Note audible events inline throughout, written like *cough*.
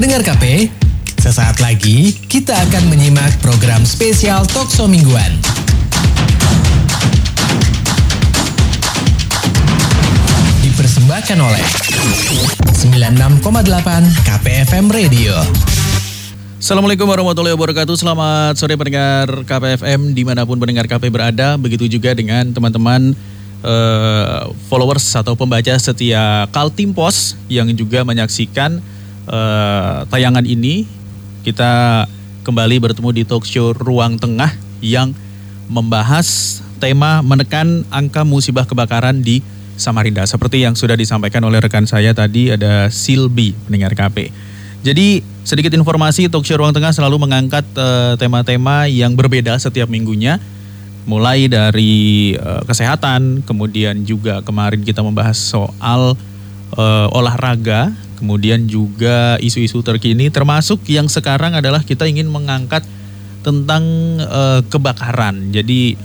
Pendengar KP, sesaat lagi kita akan menyimak program spesial Tokso Mingguan. Dipersembahkan oleh 96,8 KPFM Radio. Assalamualaikum warahmatullahi wabarakatuh Selamat sore pendengar KPFM Di mana pun pendengar KP berada Begitu juga dengan teman-teman uh, Followers atau pembaca setia Kaltim Pos Yang juga menyaksikan uh, tayangan ini Kita kembali bertemu di talk show Ruang Tengah Yang membahas tema menekan angka musibah kebakaran di Samarinda. Seperti yang sudah disampaikan oleh rekan saya tadi Ada Silbi pendengar KP jadi sedikit informasi Talk Show Ruang Tengah selalu mengangkat tema tema-tema yang berbeda setiap minggunya. Mulai dari uh, kesehatan, kemudian juga kemarin kita membahas soal uh, olahraga, kemudian juga isu-isu terkini termasuk yang sekarang adalah kita ingin mengangkat tentang uh, kebakaran. Jadi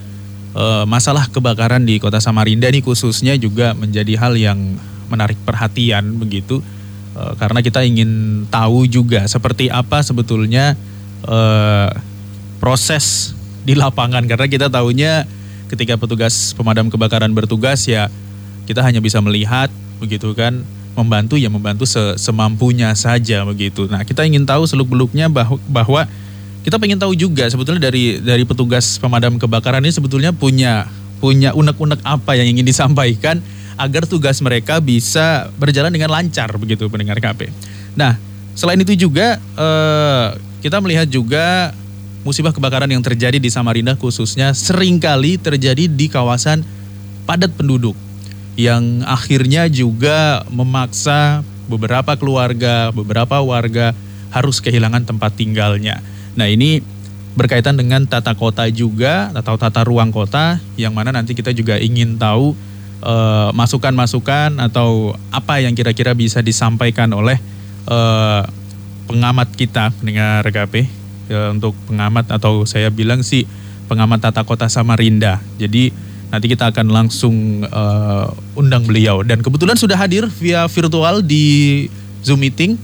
uh, masalah kebakaran di Kota Samarinda ini khususnya juga menjadi hal yang menarik perhatian begitu. Eh, karena kita ingin tahu juga seperti apa sebetulnya uh, proses di lapangan. Karena kita tahunya ketika petugas pemadam kebakaran bertugas ya kita hanya bisa melihat begitu kan membantu ya membantu semampunya saja begitu. Nah kita ingin tahu seluk beluknya bahwa, bahwa kita ingin tahu juga sebetulnya dari dari petugas pemadam kebakaran ini sebetulnya punya punya unek-unek apa yang ingin disampaikan agar tugas mereka bisa berjalan dengan lancar begitu pendengar KP. Nah, selain itu juga eh, kita melihat juga musibah kebakaran yang terjadi di Samarinda khususnya sering kali terjadi di kawasan padat penduduk yang akhirnya juga memaksa beberapa keluarga, beberapa warga harus kehilangan tempat tinggalnya. Nah, ini berkaitan dengan tata kota juga atau tata ruang kota yang mana nanti kita juga ingin tahu Eh, masukan-masukan uh, atau apa yang kira-kira bisa disampaikan oleh uh, pengamat kita pendengar RKP ya, untuk pengamat atau saya bilang sih pengamat tata kota Samarinda. Jadi nanti kita akan langsung uh, undang beliau dan kebetulan sudah hadir via virtual di Zoom meeting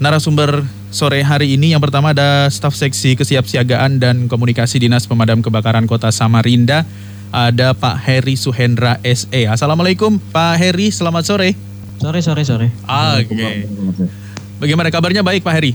narasumber sore hari ini yang pertama ada staf seksi kesiapsiagaan dan komunikasi Dinas Pemadam Kebakaran Kota Samarinda ada Pak Heri Suhendra SE. Assalamualaikum Pak Heri, selamat sore. Sore, sore, sore. Oke. Okay. Bagaimana kabarnya baik Pak Heri?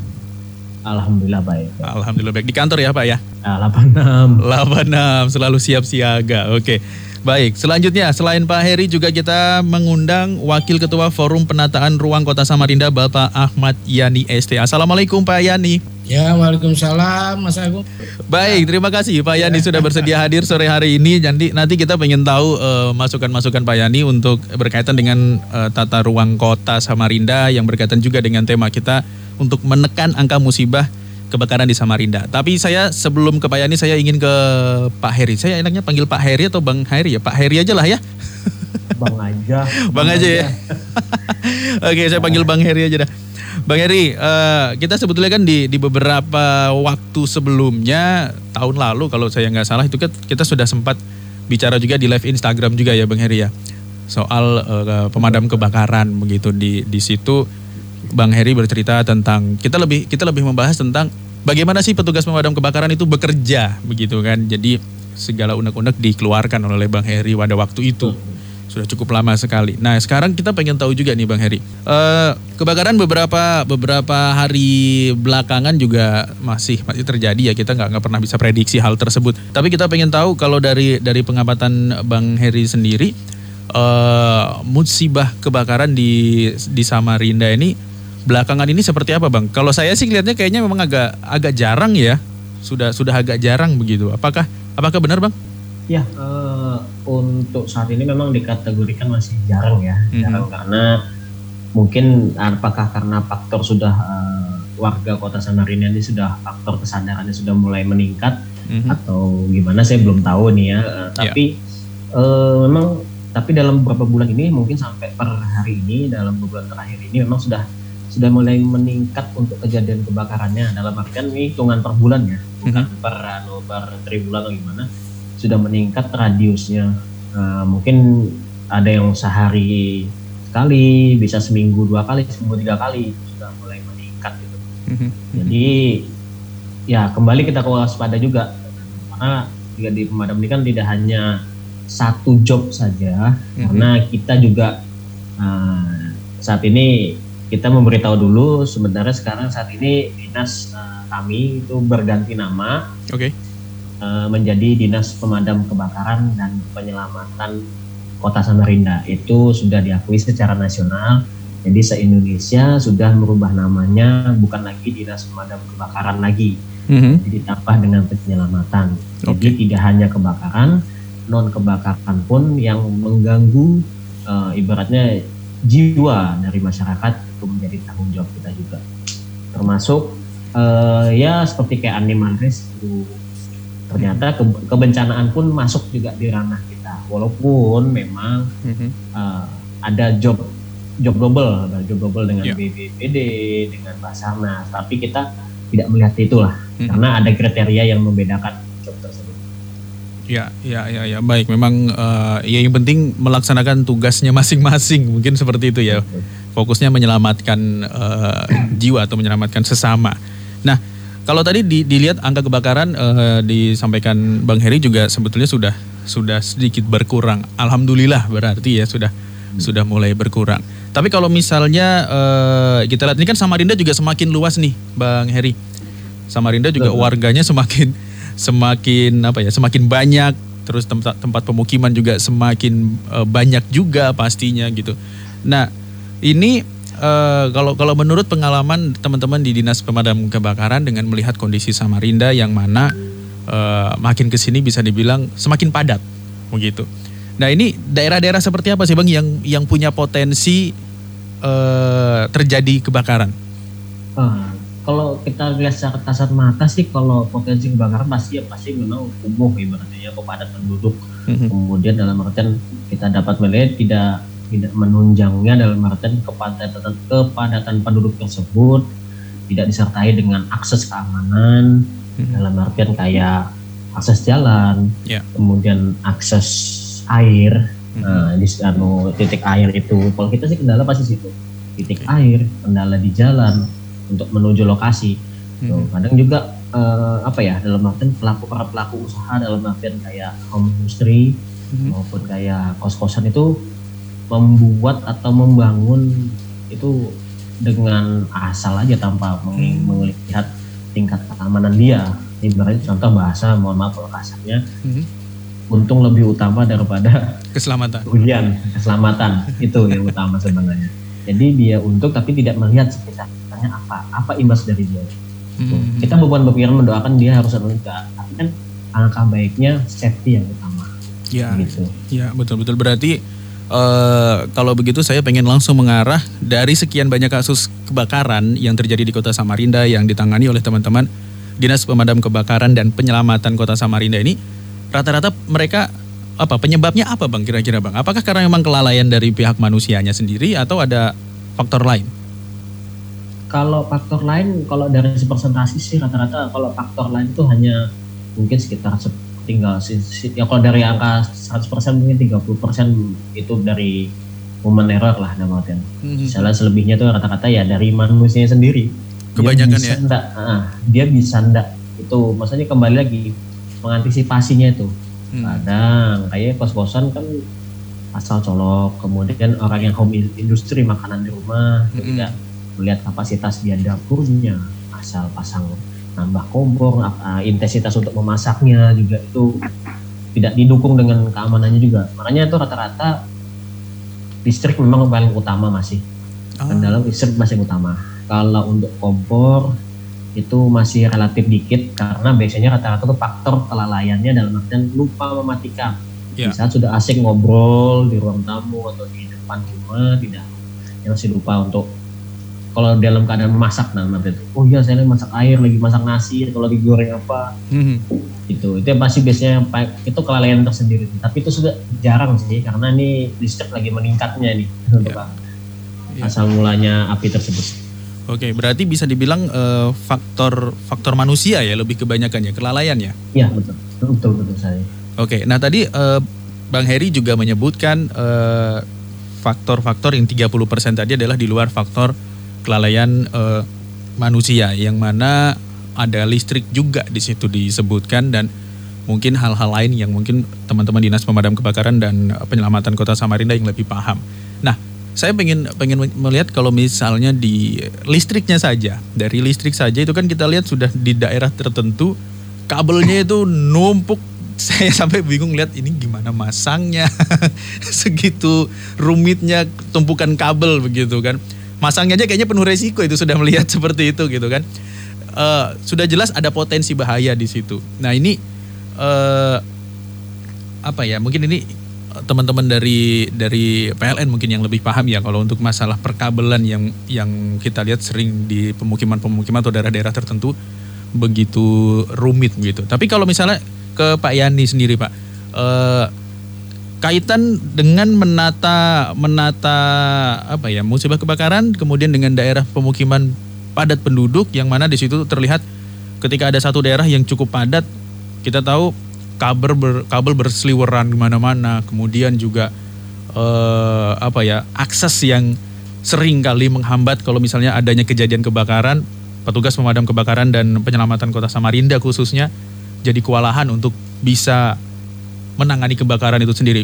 Alhamdulillah baik. Alhamdulillah baik. Di kantor ya Pak ya? Ah, 86. 86, selalu siap siaga. Oke. Baik, selanjutnya selain Pak Heri juga kita mengundang Wakil Ketua Forum Penataan Ruang Kota Samarinda Bapak Ahmad Yani ST. Assalamualaikum Pak Yani. Ya, Waalaikumsalam Mas Agung. Baik, terima kasih Pak Yani ya. sudah bersedia hadir sore hari ini. Jadi nanti kita pengen tahu eh, masukan-masukan Pak Yani untuk berkaitan dengan uh, tata ruang kota Samarinda yang berkaitan juga dengan tema kita untuk menekan angka musibah kebakaran di Samarinda. Tapi saya sebelum ke Pak Yani saya ingin ke Pak Heri. Saya enaknya panggil Pak Heri atau Bang Heri ya? Pak Heri aja lah ya. *laughs* Bang aja. Bang, aja, ya. *laughs* Oke, saya panggil Bang Heri aja dah. Bang Heri, uh, kita sebetulnya kan di di beberapa waktu sebelumnya tahun lalu kalau saya nggak salah itu kan kita sudah sempat bicara juga di live Instagram juga ya Bang Heri ya soal uh, pemadam kebakaran begitu di di situ Bang Heri bercerita tentang kita lebih kita lebih membahas tentang bagaimana sih petugas pemadam kebakaran itu bekerja begitu kan. Jadi segala unek-unek dikeluarkan oleh Bang Heri pada waktu itu. Sudah cukup lama sekali. Nah sekarang kita pengen tahu juga nih Bang Heri. Uh, kebakaran beberapa beberapa hari belakangan juga masih masih terjadi ya kita nggak nggak pernah bisa prediksi hal tersebut. Tapi kita pengen tahu kalau dari dari pengamatan Bang Heri sendiri uh, musibah kebakaran di di Samarinda ini belakangan ini seperti apa bang? Kalau saya sih lihatnya kayaknya memang agak agak jarang ya, sudah sudah agak jarang begitu. Apakah apakah benar bang? Ya uh, untuk saat ini memang dikategorikan masih jarang ya, mm-hmm. jarang karena mungkin apakah karena faktor sudah uh, warga kota Samarinda ini sudah faktor kesadarannya sudah mulai meningkat mm-hmm. atau gimana saya belum tahu nih ya. Uh, tapi yeah. uh, memang tapi dalam beberapa bulan ini mungkin sampai per hari ini dalam bulan terakhir ini memang sudah sudah mulai meningkat untuk kejadian kebakarannya dalam artian ini hitungan per bulan ya bukan mm-hmm. per anu per tribulan atau gimana sudah meningkat radiusnya uh, mungkin ada yang sehari sekali bisa seminggu dua kali seminggu tiga kali sudah mulai meningkat gitu Mm-hmm. Jadi ya kembali kita ke waspada juga karena jika di pemadam ini kan tidak hanya satu job saja mm-hmm. karena kita juga uh, saat ini kita memberitahu dulu sebenarnya sekarang saat ini dinas uh, kami itu berganti nama. Oke. Okay. Uh, menjadi Dinas Pemadam Kebakaran dan Penyelamatan Kota Samarinda. Itu sudah diakui secara nasional. Jadi se-Indonesia sudah merubah namanya bukan lagi Dinas Pemadam Kebakaran lagi. Mm-hmm. Jadi ditambah dengan penyelamatan. Okay. Jadi tidak hanya kebakaran, non kebakaran pun yang mengganggu uh, ibaratnya jiwa dari masyarakat itu menjadi tanggung jawab kita juga termasuk uh, ya seperti kayak animal rescue ternyata ke, kebencanaan pun masuk juga di ranah kita walaupun memang mm-hmm. uh, ada job job double ada job double dengan yeah. BBPD dengan Basarnas tapi kita tidak melihat itulah mm-hmm. karena ada kriteria yang membedakan Ya, ya, ya, ya, baik. Memang uh, ya yang penting melaksanakan tugasnya masing-masing, mungkin seperti itu ya. Fokusnya menyelamatkan uh, jiwa atau menyelamatkan sesama. Nah, kalau tadi di, dilihat angka kebakaran uh, disampaikan Bang Heri juga sebetulnya sudah sudah sedikit berkurang. Alhamdulillah berarti ya sudah hmm. sudah mulai berkurang. Tapi kalau misalnya uh, kita lihat ini kan Samarinda juga semakin luas nih, Bang Heri. Samarinda juga warganya semakin semakin apa ya semakin banyak terus tempat tempat pemukiman juga semakin uh, banyak juga pastinya gitu. Nah ini uh, kalau kalau menurut pengalaman teman-teman di dinas pemadam kebakaran dengan melihat kondisi Samarinda yang mana uh, makin ke sini bisa dibilang semakin padat begitu. Nah ini daerah-daerah seperti apa sih bang yang yang punya potensi uh, terjadi kebakaran? Uh, kalau kita lihat secara kasat mata sih kalau potensi kebakaran pasti ya pasti memang kumuh ibaratnya ya kepadatan penduduk mm-hmm. kemudian dalam artian kita dapat melihat tidak tidak menunjangnya dalam artian kepadatan kepadatan penduduk tersebut tidak disertai dengan akses keamanan mm-hmm. dalam artian kayak akses jalan yeah. kemudian akses air mm-hmm. nah di anu, titik air itu kalau kita sih kendala pasti situ titik air kendala di jalan untuk menuju lokasi. Hmm. Tuh, kadang juga uh, apa ya dalam artian pelaku para pelaku usaha dalam artian kayak home industry hmm. maupun kayak kos-kosan itu membuat atau membangun itu dengan asal aja tanpa hmm. melihat tingkat keamanan dia. Ibaratnya contoh bahasa, mohon maaf kalau kasarnya, hmm. untung lebih utama daripada keselamatan. Hujan, keselamatan itu yang utama sebenarnya. Jadi dia untuk tapi tidak melihat sekitar tanya apa apa imbas dari dia hmm. kita bukan berpikiran mendoakan dia harus enggak tapi kan angka baiknya safety yang utama ya gitu ya betul betul berarti uh, kalau begitu saya pengen langsung mengarah dari sekian banyak kasus kebakaran yang terjadi di kota Samarinda yang ditangani oleh teman-teman dinas pemadam kebakaran dan penyelamatan kota Samarinda ini rata-rata mereka apa penyebabnya apa bang kira-kira bang? Apakah karena memang kelalaian dari pihak manusianya sendiri atau ada faktor lain? kalau faktor lain kalau dari presentasi sih rata-rata kalau faktor lain itu hanya mungkin sekitar tinggal ya kalau dari angka 100% mungkin 30% itu dari human error lah namanya. Mm-hmm. Misalnya selebihnya tuh rata-rata ya dari manusia sendiri. Kebanyakan dia bisa ya. Ndak, ah, dia bisa ndak itu maksudnya kembali lagi mengantisipasinya itu. Hmm. Kadang kayak kos-kosan kan asal colok, kemudian orang yang home industry makanan di rumah hmm. tidak melihat kapasitas dia dapurnya asal pasang nambah kompor uh, intensitas untuk memasaknya juga itu tidak didukung dengan keamanannya juga makanya itu rata-rata listrik memang paling utama masih oh. dalam listrik masih utama kalau untuk kompor itu masih relatif dikit karena biasanya rata-rata itu faktor kelalaiannya dalam artian lupa mematikan yeah. saat sudah asik ngobrol di ruang tamu atau di depan rumah tidak yang masih lupa untuk kalau dalam keadaan memasak nah itu oh iya saya lagi masak air lagi masak nasi atau lagi goreng apa mm-hmm. itu itu yang pasti biasanya itu kelalaian tersendiri tapi itu sudah jarang sih karena ini listrik lagi meningkatnya nih yeah. untuk yeah. asal mulanya api tersebut Oke, berarti bisa dibilang uh, faktor faktor manusia ya lebih kebanyakan ya kelalaian ya? Iya betul, betul betul saya. Oke, nah tadi uh, Bang Heri juga menyebutkan uh, faktor-faktor yang 30% tadi adalah di luar faktor kelalaian uh, manusia yang mana ada listrik juga di situ disebutkan dan mungkin hal-hal lain yang mungkin teman-teman dinas pemadam kebakaran dan penyelamatan kota Samarinda yang lebih paham. Nah, saya pengen pengen melihat kalau misalnya di listriknya saja dari listrik saja itu kan kita lihat sudah di daerah tertentu kabelnya itu numpuk. *laughs* Saya sampai bingung lihat ini gimana masangnya. *laughs* Segitu rumitnya tumpukan kabel begitu kan masangnya aja kayaknya penuh resiko itu sudah melihat *laughs* seperti itu gitu kan uh, sudah jelas ada potensi bahaya di situ nah ini uh, apa ya mungkin ini teman-teman dari dari PLN mungkin yang lebih paham ya kalau untuk masalah perkabelan yang yang kita lihat sering di pemukiman-pemukiman atau daerah-daerah tertentu begitu rumit gitu tapi kalau misalnya ke Pak Yani sendiri Pak. Uh, kaitan dengan menata menata apa ya musibah kebakaran kemudian dengan daerah pemukiman padat penduduk yang mana di situ terlihat ketika ada satu daerah yang cukup padat kita tahu kabel ber, kabel berseliweran di mana-mana kemudian juga eh, apa ya akses yang sering kali menghambat kalau misalnya adanya kejadian kebakaran petugas pemadam kebakaran dan penyelamatan kota Samarinda khususnya jadi kewalahan untuk bisa menangani kebakaran itu sendiri.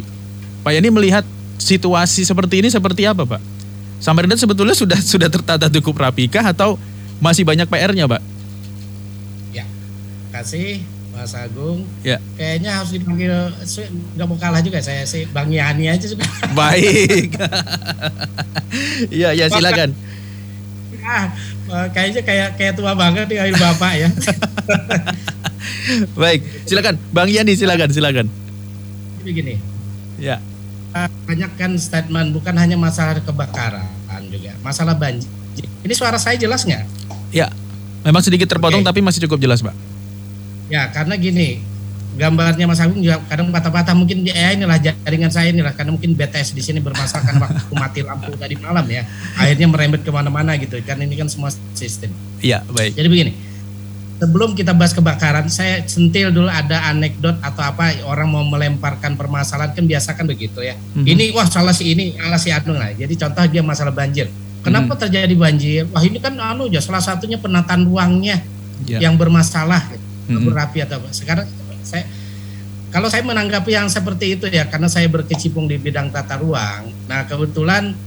Pak Yani melihat situasi seperti ini seperti apa, Pak? Samarinda sebetulnya sudah *laughs* sudah tertata cukup rapikah atau masih banyak PR-nya, Pak? Ya, kasih Mas Agung. Ya. Kayaknya harus dipanggil nggak mau kalah juga saya sih Bang Yani aja sudah. *laughs* Baik. Iya, *laughs* ya silakan. Ah, kayaknya kayak kayak tua banget nih Bapak ya. Baik, silakan Bang Yani silakan silakan. Begini. Ya. Ah, banyak kan statement bukan hanya masalah kebakaran juga, masalah banjir. Ini suara saya jelas nggak? Ya, memang sedikit terpotong okay. tapi masih cukup jelas, Pak. Ya, karena gini, gambarnya Mas Agung juga kadang patah-patah mungkin ya inilah jaringan saya inilah karena mungkin BTS di sini bermasalah kan waktu *laughs* mati lampu tadi malam ya akhirnya merembet ke mana-mana gitu kan ini kan semua sistem. Iya baik. Jadi begini, sebelum kita bahas kebakaran, saya sentil dulu ada anekdot atau apa orang mau melemparkan permasalahan kan biasa kan begitu ya. Mm-hmm. Ini wah salah si ini, salah si anu lah. Jadi contoh dia masalah banjir. Kenapa mm-hmm. terjadi banjir? Wah ini kan anu ya salah satunya penataan ruangnya yeah. yang bermasalah, mm-hmm. berapi atau apa. Sekarang saya kalau saya menanggapi yang seperti itu ya karena saya berkecimpung di bidang tata ruang. Nah kebetulan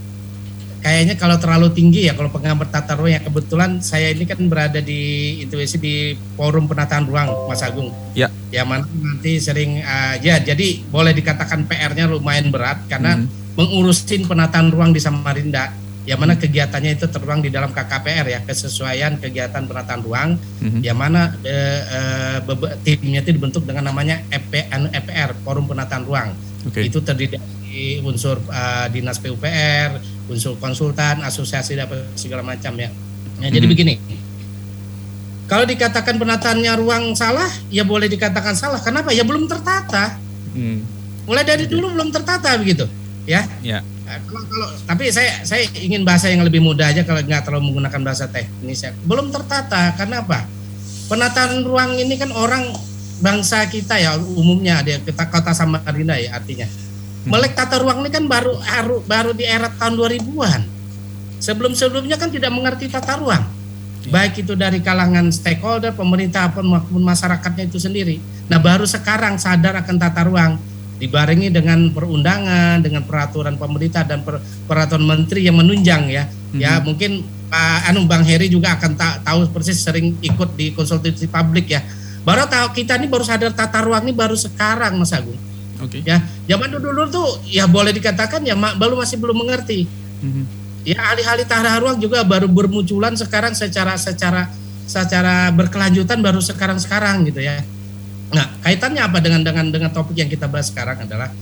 kayaknya kalau terlalu tinggi ya kalau penggambar tata ruang ya kebetulan saya ini kan berada di intuisi di forum penataan ruang Mas Agung. Ya. Ya mana nanti sering uh, ya jadi boleh dikatakan PR-nya lumayan berat karena hmm. mengurusin penataan ruang di Samarinda. Yang mana kegiatannya itu tertuang di dalam KKPR ya kesesuaian kegiatan penataan ruang. Hmm. Yang mana uh, uh, timnya itu dibentuk dengan namanya EP, EPR Forum Penataan Ruang. Okay. Itu terdiri dari unsur uh, dinas PUPR, unsur konsultan, asosiasi dan segala macam ya. Nah, hmm. jadi begini. Kalau dikatakan penataannya ruang salah, ya boleh dikatakan salah. Kenapa? Ya belum tertata. Hmm. Mulai dari dulu belum tertata begitu, ya. Ya. Nah, kalau, kalau tapi saya saya ingin bahasa yang lebih mudah aja kalau nggak terlalu menggunakan bahasa teknis ya. Belum tertata. Kenapa? Penataan ruang ini kan orang bangsa kita ya umumnya ada kita kota Samarinda ya artinya. Melek tata ruang ini kan baru baru, baru di era tahun 2000-an. Sebelum-sebelumnya kan tidak mengerti tata ruang. Ya. Baik itu dari kalangan stakeholder, pemerintah maupun masyarakatnya itu sendiri. Nah, baru sekarang sadar akan tata ruang dibarengi dengan perundangan, dengan peraturan pemerintah dan per, peraturan menteri yang menunjang ya. Hmm. Ya, mungkin Pak Anu Bang Heri juga akan ta tahu persis sering ikut di konsultasi publik ya. Baru tahu kita ini baru sadar tata ruang ini baru sekarang Mas Agung. Oke. Okay. Ya, zaman dulu dulu tuh ya boleh dikatakan ya baru masih belum mengerti. Mm-hmm. Ya alih-alih tata ruang juga baru bermunculan sekarang secara secara secara berkelanjutan baru sekarang-sekarang gitu ya. Nah, kaitannya apa dengan dengan dengan topik yang kita bahas sekarang adalah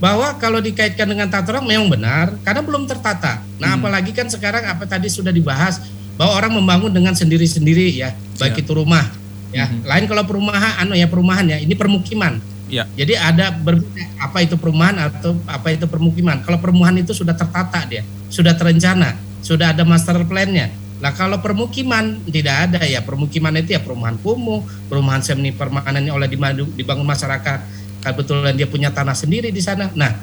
bahwa kalau dikaitkan dengan tata ruang memang benar karena belum tertata. Nah, hmm. apalagi kan sekarang apa tadi sudah dibahas bahwa orang membangun dengan sendiri-sendiri ya, baik yeah. itu rumah ya. Hmm. Lain kalau perumahan anu ya perumahan ya, ini permukiman. Ya. Jadi ada berbeda apa itu perumahan atau apa itu permukiman. Kalau perumahan itu sudah tertata dia, sudah terencana, sudah ada master plan-nya. Lah kalau permukiman tidak ada ya permukiman itu ya perumahan kumuh, perumahan semi permanen oleh dibangun masyarakat. Kebetulan dia punya tanah sendiri di sana. Nah,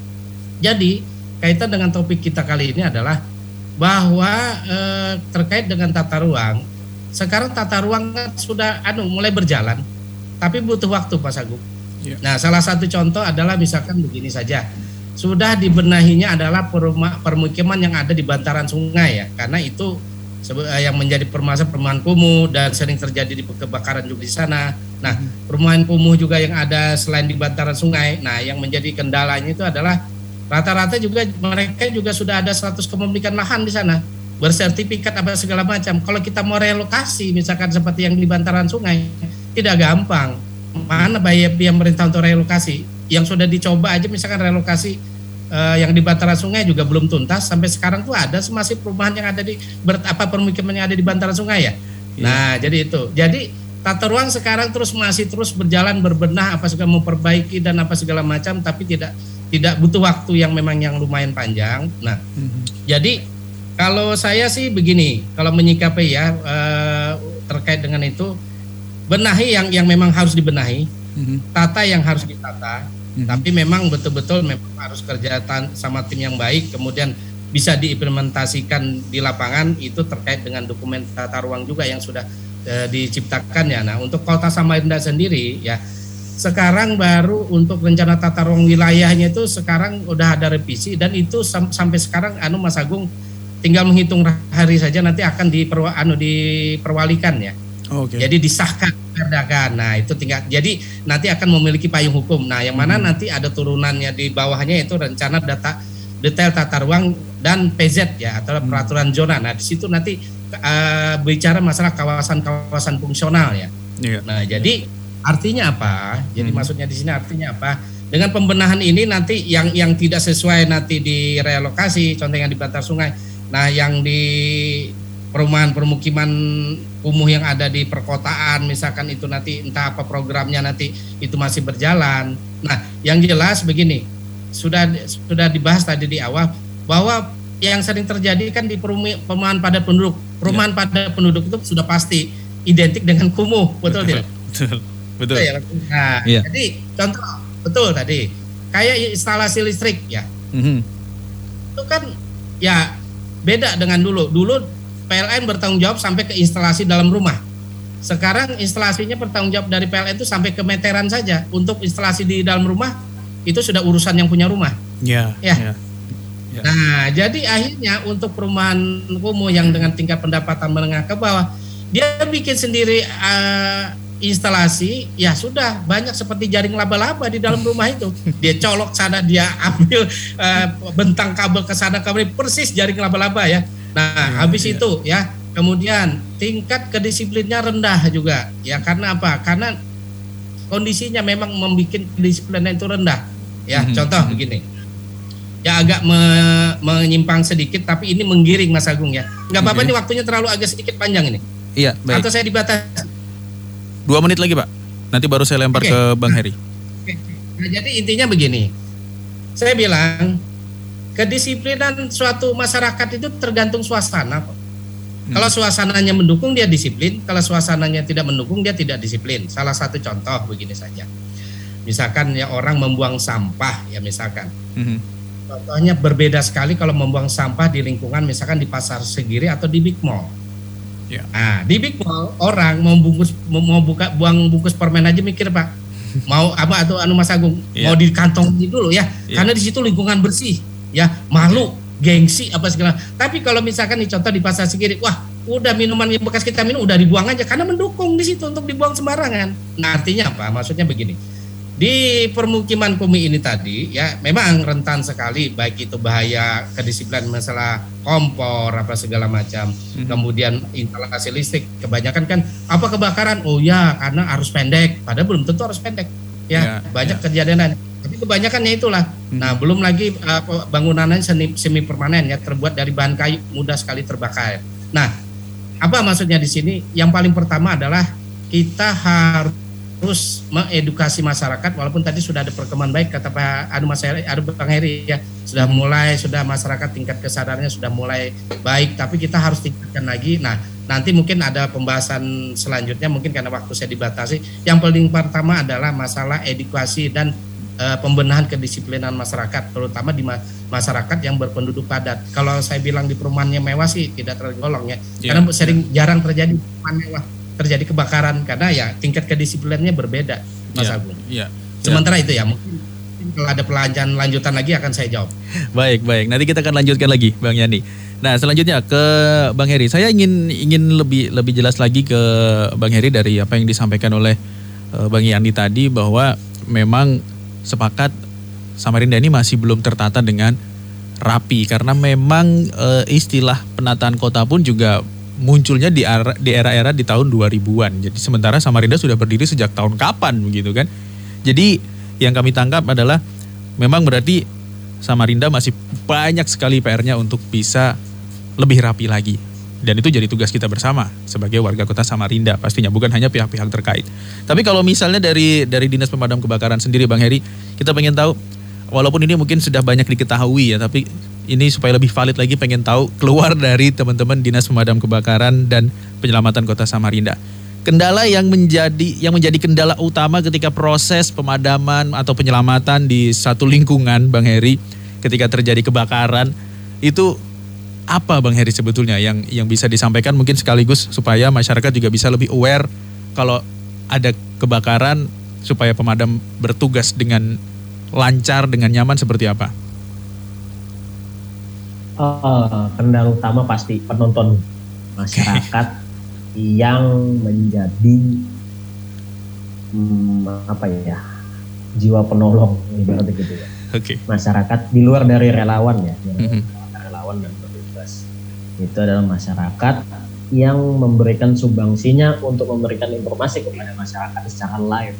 jadi kaitan dengan topik kita kali ini adalah bahwa eh, terkait dengan tata ruang sekarang tata ruang kan sudah anu mulai berjalan, tapi butuh waktu Pak Sagu. Ya. Nah, salah satu contoh adalah misalkan begini saja. Sudah dibenahinya adalah peruma- permukiman yang ada di bantaran sungai ya, karena itu eh, yang menjadi permasalahan perumahan kumuh dan sering terjadi di kebakaran juga di sana. Nah, perumahan kumuh juga yang ada selain di bantaran sungai. Nah, yang menjadi kendalanya itu adalah rata-rata juga mereka juga sudah ada 100 kepemilikan lahan di sana bersertifikat apa segala macam. Kalau kita mau relokasi misalkan seperti yang di bantaran sungai tidak gampang. Mana bayar biaya pemerintah untuk relokasi? Yang sudah dicoba aja misalkan relokasi eh, yang di bantaran sungai juga belum tuntas sampai sekarang tuh ada masih perumahan yang ada di ber, apa permukiman yang ada di bantaran sungai ya. Nah, jadi itu. Jadi tata ruang sekarang terus masih terus berjalan berbenah apa segala memperbaiki dan apa segala macam tapi tidak tidak butuh waktu yang memang yang lumayan panjang. Nah, jadi kalau saya sih begini, kalau menyikapi ya eh, terkait dengan itu benahi yang yang memang harus dibenahi, Mhm. tata yang harus ditata, Mhm. tapi memang betul-betul memang harus kerja sama tim yang baik, kemudian bisa diimplementasikan di lapangan itu terkait dengan dokumen tata ruang juga yang sudah eh, diciptakan ya. Nah untuk kota Samarinda sendiri ya sekarang baru untuk rencana tata ruang wilayahnya itu sekarang udah ada revisi dan itu sam- sampai sekarang anu Mas Agung tinggal menghitung hari saja nanti akan diperwa, anu diperwalikan ya. Oke. Jadi disahkan perdakan. Nah, itu tinggal jadi nanti akan memiliki payung hukum. Nah, yang mana nanti ada turunannya di bawahnya itu rencana data detail tata ruang dan PZ ya atau peraturan zona. Nah, di situ nanti eh, bicara masalah kawasan-kawasan fungsional ya. Iya. Nah, jadi artinya apa? Jadi Hmm. maksudnya di sini artinya apa? Dengan pembenahan ini nanti yang yang tidak sesuai nanti direlokasi, contoh yang di bantar sungai. Nah, yang di perumahan permukiman kumuh yang ada di perkotaan misalkan itu nanti entah apa programnya nanti itu masih berjalan. Nah, yang jelas begini, sudah sudah dibahas tadi di awal bahwa yang sering terjadi kan di perumahan padat penduduk. Perumahan padat penduduk itu sudah pasti identik dengan kumuh, betul tidak? Betul. Betul. Betul ya? Nah, Iya. jadi contoh betul tadi kayak instalasi listrik ya Mhm. itu kan ya beda dengan dulu. Dulu PLN bertanggung jawab sampai ke instalasi dalam rumah. Sekarang instalasinya bertanggung jawab dari PLN itu sampai ke meteran saja. Untuk instalasi di dalam rumah itu sudah urusan yang punya rumah. Ya. Ya. ya. Ya. Nah, jadi akhirnya untuk perumahan kumuh yang dengan tingkat pendapatan menengah ke bawah, dia bikin sendiri eh, instalasi, ya sudah banyak seperti jaring laba-laba di dalam rumah itu. Dia colok sana, dia ambil eh, bentang kabel ke sana, kabel persis jaring laba-laba ya. Nah, habis iya. itu ya, kemudian tingkat kedisiplinnya rendah juga. Ya karena apa? Karena kondisinya memang membuat kedisiplinnya itu rendah. Ya, Mhm. contoh begini ya agak me- menyimpang sedikit tapi ini menggiring Mas Agung ya nggak apa-apa Oke. ini waktunya terlalu agak sedikit panjang ini Iya, baik. atau saya dibatasi Dua menit lagi, Pak. Nanti baru saya lempar Oke. ke Bang Heri. Oke. nah, jadi intinya begini saya bilang kedisiplinan suatu masyarakat itu tergantung suasana. Hmm. kalau suasananya mendukung dia disiplin kalau suasananya tidak mendukung dia tidak disiplin salah satu contoh begini saja misalkan ya orang membuang sampah ya misalkan Mhm. Contohnya berbeda sekali kalau membuang sampah di lingkungan misalkan di pasar segiri atau di big mall. Ya. Nah, di big mall orang mau bungkus mau buka buang bungkus permen aja mikir pak, *laughs* mau apa atau anu Mas Agung Ya. mau di kantong dulu ya, Ya. karena di situ lingkungan bersih, ya malu, gengsi apa segala. Tapi kalau misalkan di contoh di pasar segiri, wah udah minuman yang bekas kita minum udah dibuang aja karena mendukung di situ untuk dibuang sembarangan. Nah artinya apa? Maksudnya begini di permukiman kumi ini tadi ya memang rentan sekali baik itu bahaya kedisiplinan masalah kompor apa segala macam Mhm. kemudian instalasi listrik kebanyakan kan apa kebakaran oh ya karena arus pendek padahal belum tentu arus pendek Ya, ya banyak kejadian tapi kebanyakannya itulah. Mhm. nah belum lagi uh, bangunannya semi, semi permanen ya terbuat dari bahan kayu mudah sekali terbakar. Nah apa maksudnya di sini? Yang paling pertama adalah kita harus mengedukasi masyarakat walaupun tadi sudah ada perkembangan baik kata Pak Anu Mas Heri, Anu Bang Heri ya sudah mulai sudah masyarakat tingkat kesadarannya sudah mulai baik tapi kita harus tingkatkan lagi. Nah nanti mungkin ada pembahasan selanjutnya mungkin karena waktu saya dibatasi. Yang paling pertama adalah masalah edukasi dan uh, pembenahan kedisiplinan masyarakat, terutama di ma masyarakat yang berpenduduk padat. Kalau saya bilang di perumahannya mewah sih tidak tergolong ya, yeah. karena sering yeah. jarang terjadi perumahan mewah terjadi kebakaran karena ya tingkat kedisiplinannya berbeda, Mas yeah. Agung. Yeah. Sementara yeah. itu ya mungkin kalau ada pelajaran lanjutan lagi akan saya jawab. Baik, baik. Nanti kita akan lanjutkan lagi, Bang Yani. Nah, selanjutnya ke Bang Heri. Saya ingin ingin lebih lebih jelas lagi ke Bang Heri dari apa yang disampaikan oleh uh, Bang Yani tadi bahwa memang sepakat Samarinda ini masih belum tertata dengan rapi karena memang e, istilah penataan kota pun juga munculnya di era, di era-era di tahun 2000-an. Jadi sementara Samarinda sudah berdiri sejak tahun kapan begitu kan. Jadi yang kami tangkap adalah memang berarti Samarinda masih banyak sekali PR-nya untuk bisa lebih rapi lagi. Dan itu jadi tugas kita bersama sebagai warga kota Samarinda pastinya bukan hanya pihak-pihak terkait. Tapi kalau misalnya dari dari Dinas Pemadam Kebakaran sendiri Bang Heri, kita pengen tahu walaupun ini mungkin sudah banyak diketahui ya, tapi ini supaya lebih valid lagi pengen tahu keluar dari teman-teman Dinas Pemadam Kebakaran dan Penyelamatan Kota Samarinda. Kendala yang menjadi yang menjadi kendala utama ketika proses pemadaman atau penyelamatan di satu lingkungan Bang Heri ketika terjadi kebakaran itu apa Bang Heri sebetulnya yang yang bisa disampaikan mungkin sekaligus supaya masyarakat juga bisa lebih aware kalau ada kebakaran supaya pemadam bertugas dengan lancar dengan nyaman seperti apa? Uh, kendala utama pasti penonton masyarakat okay. yang menjadi hmm, apa ya jiwa penolong ibaratnya gitu ya. Okay. Masyarakat di luar dari relawan ya, mm -hmm. relawan dan itu adalah masyarakat yang memberikan sumbangsinya untuk memberikan informasi kepada masyarakat secara live.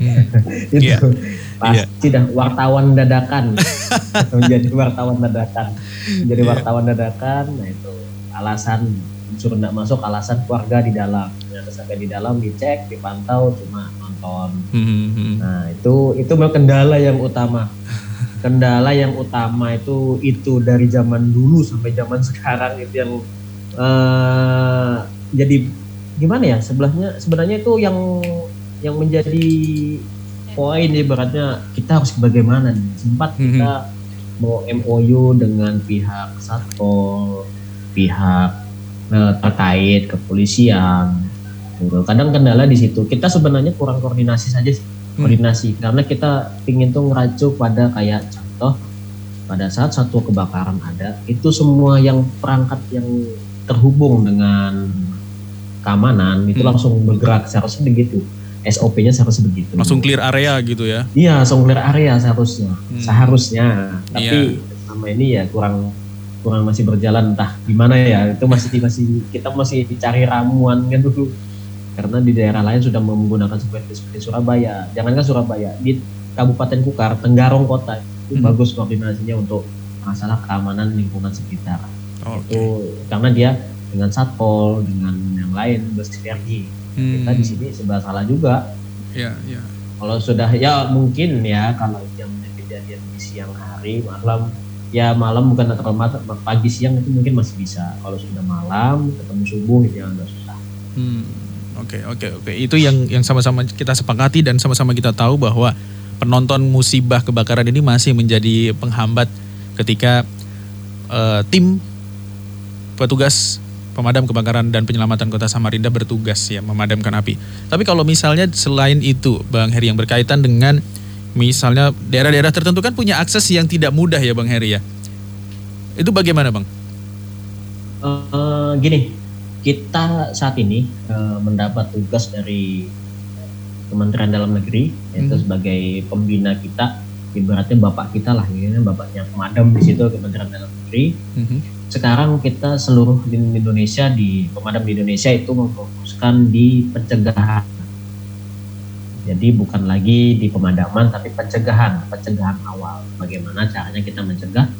Hmm. *laughs* itu yeah. pasti yeah. dah wartawan dadakan *laughs* menjadi wartawan dadakan menjadi yeah. wartawan dadakan nah itu alasan suruh tidak masuk alasan keluarga di dalam ternyata sampai di dalam dicek dipantau cuma nonton hmm. hmm, hmm. nah itu itu memang kendala yang utama *laughs* kendala yang utama itu itu dari zaman dulu sampai zaman sekarang itu yang uh, jadi gimana ya sebelahnya sebenarnya itu yang yang menjadi poin ibaratnya kita harus bagaimana nih sempat mhm. kita mau MOU dengan pihak satpol pihak uh, terkait kepolisian gitu. kadang kendala di situ kita sebenarnya kurang koordinasi saja sih Hmm. koordinasi karena kita ingin tuh ngeracu pada kayak contoh pada saat satu kebakaran ada itu semua yang perangkat yang terhubung dengan keamanan itu hmm. langsung bergerak seharusnya begitu SOP-nya seharusnya begitu langsung clear area gitu ya iya langsung clear area seharusnya hmm. seharusnya tapi yeah. sama ini ya kurang kurang masih berjalan entah gimana ya itu masih masih kita masih dicari ramuan kan dulu karena di daerah lain sudah menggunakan seperti seperti Surabaya. Jangankan Surabaya, di Kabupaten Kukar, Tenggarong Kota itu hmm. bagus koordinasinya untuk masalah keamanan lingkungan sekitar. Oh, okay. Itu karena dia dengan satpol, dengan yang lain bersinergi. Hmm. Kita di sini sebelah salah juga. Ya, yeah, ya. Yeah. Kalau sudah ya mungkin ya kalau yang kejadian di siang hari, malam ya malam bukan terlalu malam, pagi siang itu mungkin masih bisa. Kalau sudah malam ketemu subuh itu yang agak susah. Hmm. Oke, okay, oke, okay, oke. Okay. Itu yang yang sama-sama kita sepakati dan sama-sama kita tahu bahwa penonton musibah kebakaran ini masih menjadi penghambat ketika uh, tim petugas pemadam kebakaran dan penyelamatan Kota Samarinda bertugas ya memadamkan api. Tapi kalau misalnya selain itu, Bang Heri yang berkaitan dengan misalnya daerah-daerah tertentu kan punya akses yang tidak mudah ya, Bang Heri ya. Itu bagaimana, Bang? Uh, gini, kita saat ini uh, mendapat tugas dari Kementerian Dalam Negeri yaitu hmm. sebagai pembina kita. Ibaratnya bapak kita lah ya bapaknya pemadam di situ Kementerian Dalam Negeri. Hmm. sekarang kita seluruh di Indonesia di pemadam di Indonesia itu memfokuskan di pencegahan. Jadi bukan lagi di pemadaman tapi pencegahan pencegahan awal. Bagaimana caranya kita mencegah?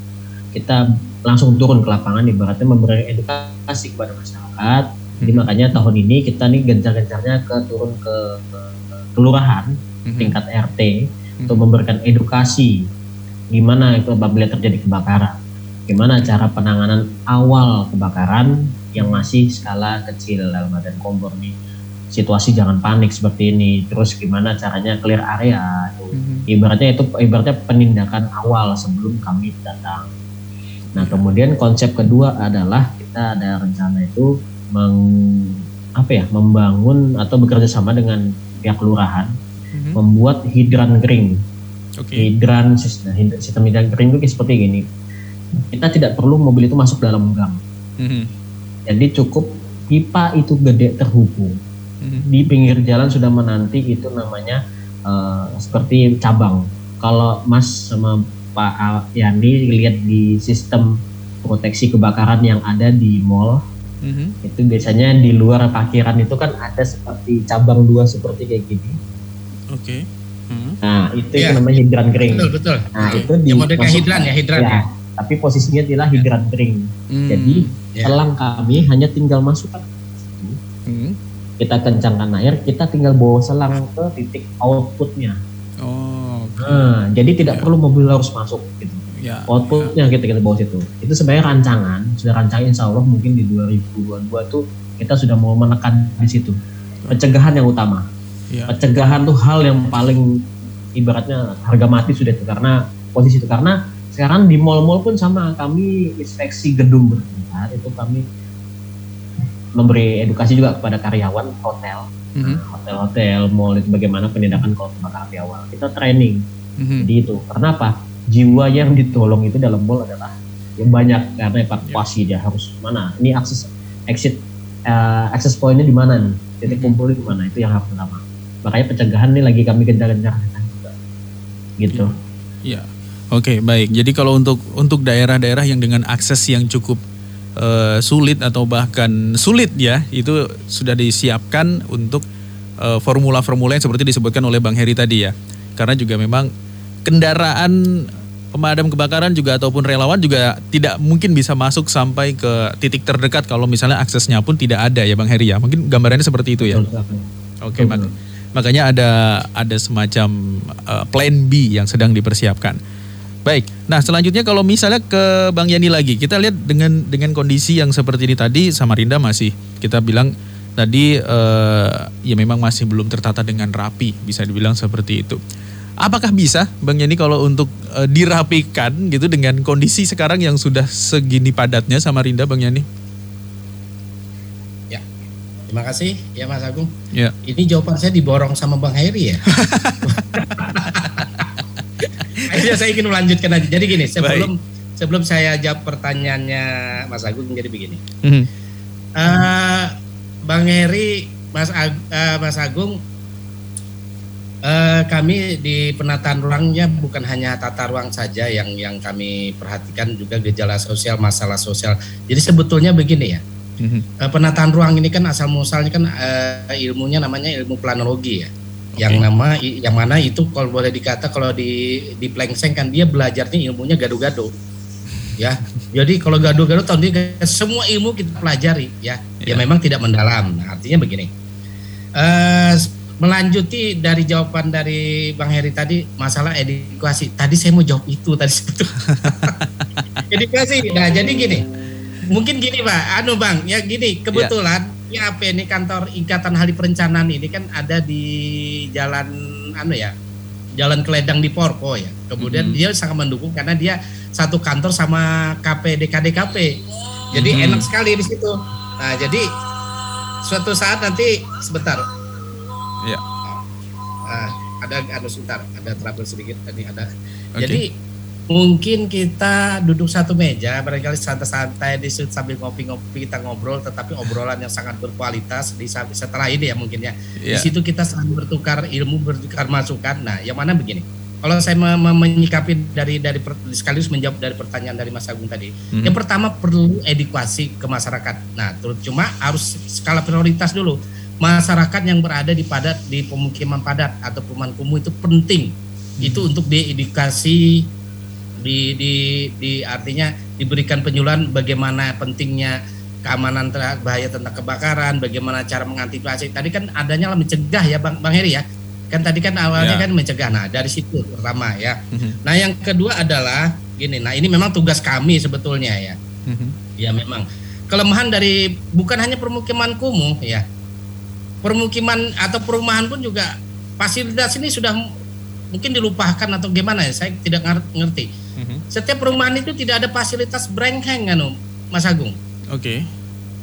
Kita langsung turun ke lapangan ibaratnya memberi edukasi kepada masyarakat. Jadi hmm. makanya tahun ini kita nih gencar-gencarnya ke turun ke, ke, ke kelurahan hmm. tingkat RT hmm. untuk memberikan edukasi gimana itu apabila terjadi kebakaran. Gimana cara penanganan awal kebakaran yang masih skala kecil dalam badan kompor nih. Situasi jangan panik seperti ini. Terus gimana caranya clear area, itu Hmm. Ibaratnya itu ibaratnya penindakan awal sebelum kami datang. Nah, kemudian konsep kedua adalah kita ada rencana itu meng apa ya, membangun atau bekerja sama dengan pihak kelurahan hmm. membuat hidran kering. Okay. Hidran sistem, sistem hidran kering itu seperti gini. Kita tidak perlu mobil itu masuk dalam gang. Hmm. Jadi cukup pipa itu gede terhubung. Hmm. Di pinggir jalan sudah menanti itu namanya uh, seperti cabang. Kalau Mas sama Pak Yani lihat di sistem proteksi kebakaran yang ada di mall, mm-hmm. itu biasanya di luar parkiran itu kan ada seperti cabang dua seperti kayak gini. Oke. Okay. Mm-hmm. Nah itu yeah. yang namanya hidran kering. Betul betul. Nah okay. itu di hidran ya hidran ya. ya. Tapi posisinya adalah hidran kering. Mm. Jadi yeah. selang kami hanya tinggal masukkan. Mm. Kita kencangkan air, kita tinggal bawa selang ke titik outputnya. Nah, jadi tidak yeah. perlu mobil harus masuk gitu. Ya, outputnya ya. kita kita bawa situ. Itu sebenarnya rancangan, sudah rancangan insya Allah mungkin di 2022 tuh kita sudah mau menekan di situ. Pencegahan yang utama. Ya. Pencegahan tuh hal yang paling ibaratnya harga mati sudah itu karena posisi itu karena sekarang di mall-mall pun sama kami inspeksi gedung bertingkat itu kami memberi edukasi juga kepada karyawan hotel mm-hmm. hotel-hotel mall itu bagaimana penindakan kalau kebakaran di awal. Kita training. Mm-hmm. jadi itu karena apa? Jiwa yang ditolong itu dalam mall adalah yang banyak karena evakuasi dia harus mana ini akses exit uh, access pointnya di mana nih? Titik hmm. kumpul di mana? Itu yang harus pertama makanya pencegahan ini lagi kami kejar-kejar juga gitu ya oke okay, baik. Jadi kalau untuk untuk daerah-daerah yang dengan akses yang cukup uh, sulit atau bahkan sulit ya itu sudah disiapkan untuk uh, formula-formula yang seperti disebutkan oleh Bang Heri tadi ya karena juga memang kendaraan pemadam kebakaran juga ataupun relawan juga tidak mungkin bisa masuk sampai ke titik terdekat kalau misalnya aksesnya pun tidak ada ya Bang Heri ya. Mungkin gambarannya seperti itu ya. Oke, okay, mak makanya ada ada semacam uh, plan B yang sedang dipersiapkan. Baik. Nah, selanjutnya kalau misalnya ke Bang Yani lagi, kita lihat dengan dengan kondisi yang seperti ini tadi Samarinda masih kita bilang tadi uh, ya memang masih belum tertata dengan rapi, bisa dibilang seperti itu. Apakah bisa Bang Yani kalau untuk uh, dirapikan gitu dengan kondisi sekarang yang sudah segini padatnya sama Rinda Bang Yani? Ya, terima kasih ya Mas Agung. Ya. Ini jawaban saya diborong sama Bang Heri ya. *laughs* Akhirnya *laughs* saya ingin melanjutkan aja. Jadi gini, sebelum Baik. sebelum saya jawab pertanyaannya Mas Agung jadi begini. Mm -hmm. uh, Bang Heri, Mas, Ag, uh, Mas Agung Uh, kami di penataan ruangnya bukan hanya tata ruang saja yang yang kami perhatikan juga gejala sosial, masalah sosial. Jadi sebetulnya begini ya, mm-hmm. uh, penataan ruang ini kan asal muasalnya kan uh, ilmunya namanya ilmu planologi ya. Yang nama yang mana itu kalau boleh dikata kalau di di Plengseng kan dia belajarnya ilmunya gado-gado, ya. Jadi kalau gado-gado tahun ini semua ilmu kita pelajari ya, yeah. ya memang tidak mendalam. Nah, artinya begini. Uh, melanjuti dari jawaban dari Bang Heri tadi masalah edukasi. Tadi saya mau jawab itu tadi sebetulnya. *laughs* edukasi. Nah, jadi gini. Mungkin gini, Pak. Anu, Bang, ya gini, kebetulan ya. IAP ini kantor Ikatan Ahli Perencanaan ini kan ada di jalan anu ya. Jalan Keledang di Porko ya. Kemudian mm -hmm. dia sangat mendukung karena dia satu kantor sama KP DKDKP. Jadi mm -hmm. enak sekali di situ. Nah, jadi suatu saat nanti sebentar Ya. Uh, ada ada sebentar, ada trouble sedikit tadi ada. Okay. Jadi mungkin kita duduk satu meja barangkali santai-santai di sambil ngopi-ngopi kita ngobrol tetapi obrolan yang sangat berkualitas di setelah ini ya mungkin ya. Yeah. di situ kita saling bertukar ilmu bertukar masukan. Nah yang mana begini? Kalau saya menyikapi dari dari sekaligus menjawab dari pertanyaan dari Mas Agung tadi. Hmm. yang pertama perlu edukasi ke masyarakat. Nah terus cuma harus skala prioritas dulu. Masyarakat yang berada di padat di pemukiman padat atau perumahan kumuh itu penting. Hmm. itu untuk diedukasi di, di, di artinya diberikan penyuluhan bagaimana pentingnya keamanan terhadap bahaya tentang kebakaran bagaimana cara mengantisipasi. Tadi kan adanya lah mencegah ya bang bang Heri ya. Kan tadi kan awalnya ya. kan mencegah. Nah dari situ pertama ya. Hmm. nah yang kedua adalah gini. Nah ini memang tugas kami sebetulnya ya. Hmm. ya memang. Kelemahan dari bukan hanya permukiman kumuh ya. Permukiman atau perumahan pun juga fasilitas ini sudah mungkin dilupakan atau gimana ya saya tidak ngerti mm-hmm. setiap perumahan itu tidak ada fasilitas brengkeng anu Mas Agung oke okay.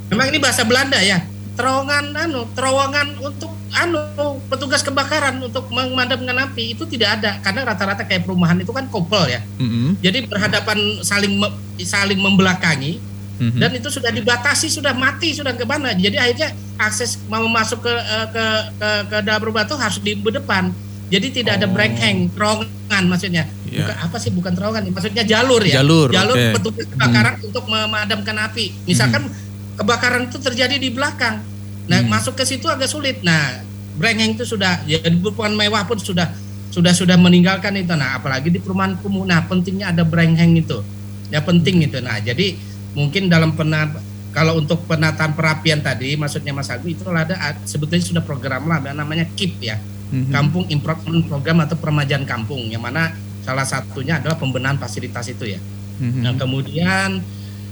memang ini bahasa Belanda ya terowongan anu terowongan untuk anu petugas kebakaran untuk memadamkan api itu tidak ada karena rata-rata kayak perumahan itu kan kopel ya mm-hmm. jadi berhadapan saling saling membelakangi mm-hmm. dan itu sudah dibatasi sudah mati sudah ke mana jadi akhirnya akses mau masuk ke eh, ke ke, ke dalam rumah itu harus di depan jadi tidak oh. ada breaking terowongan maksudnya yeah. bukan apa sih bukan terowongan maksudnya jalur ya jalur jalur okay. petugas kebakaran hmm. untuk memadamkan api misalkan hmm kebakaran itu terjadi di belakang. Nah, hmm. masuk ke situ agak sulit. Nah, brengeng itu sudah ya bukan mewah pun sudah sudah sudah meninggalkan itu. Nah, apalagi di perumahan kumuh. Nah, pentingnya ada brengeng itu. Ya penting itu. Nah, jadi mungkin dalam penat kalau untuk penataan perapian tadi maksudnya Mas Agus itu ada sebetulnya sudah program lah namanya KIP ya. Hmm Kampung Improvement Program atau peremajaan kampung yang mana salah satunya adalah pembenahan fasilitas itu ya. hmm Nah, kemudian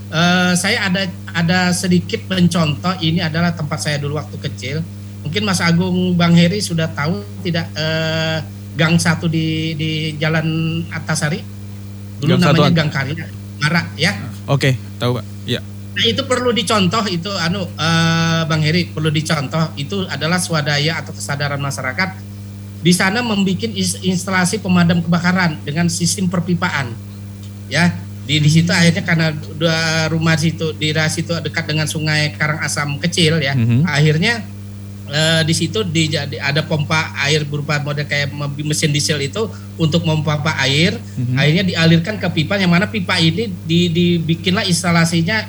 Uh, saya ada ada sedikit mencontoh ini adalah tempat saya dulu waktu kecil. Mungkin Mas Agung Bang Heri sudah tahu tidak uh, Gang satu di di Jalan Atasari. Dulu gang namanya Gang Karya, Marak ya. Oke, okay, tahu Pak. Ya. Nah, itu perlu dicontoh itu anu uh, Bang Heri perlu dicontoh itu adalah swadaya atau kesadaran masyarakat di sana membuat instalasi pemadam kebakaran dengan sistem perpipaan. Ya, di di situ akhirnya karena dua rumah situ di daerah situ dekat dengan sungai Karangasem kecil ya mm-hmm. akhirnya uh, di situ di, di, ada pompa air berupa model kayak mesin diesel itu untuk memompa air mm-hmm. akhirnya dialirkan ke pipa yang mana pipa ini di, dibikinlah instalasinya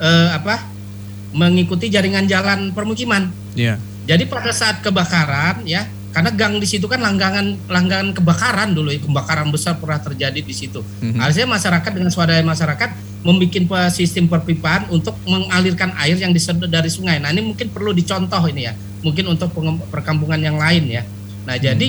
uh, apa mengikuti jaringan jalan permukiman yeah. jadi pada saat kebakaran ya karena gang di situ kan langgangan langgangan kebakaran dulu ya kebakaran besar pernah terjadi di situ. Mm-hmm. Artinya masyarakat dengan swadaya masyarakat membuat sistem perpipaan untuk mengalirkan air yang disedot dari sungai. Nah ini mungkin perlu dicontoh ini ya, mungkin untuk perkampungan yang lain ya. Nah mm-hmm. jadi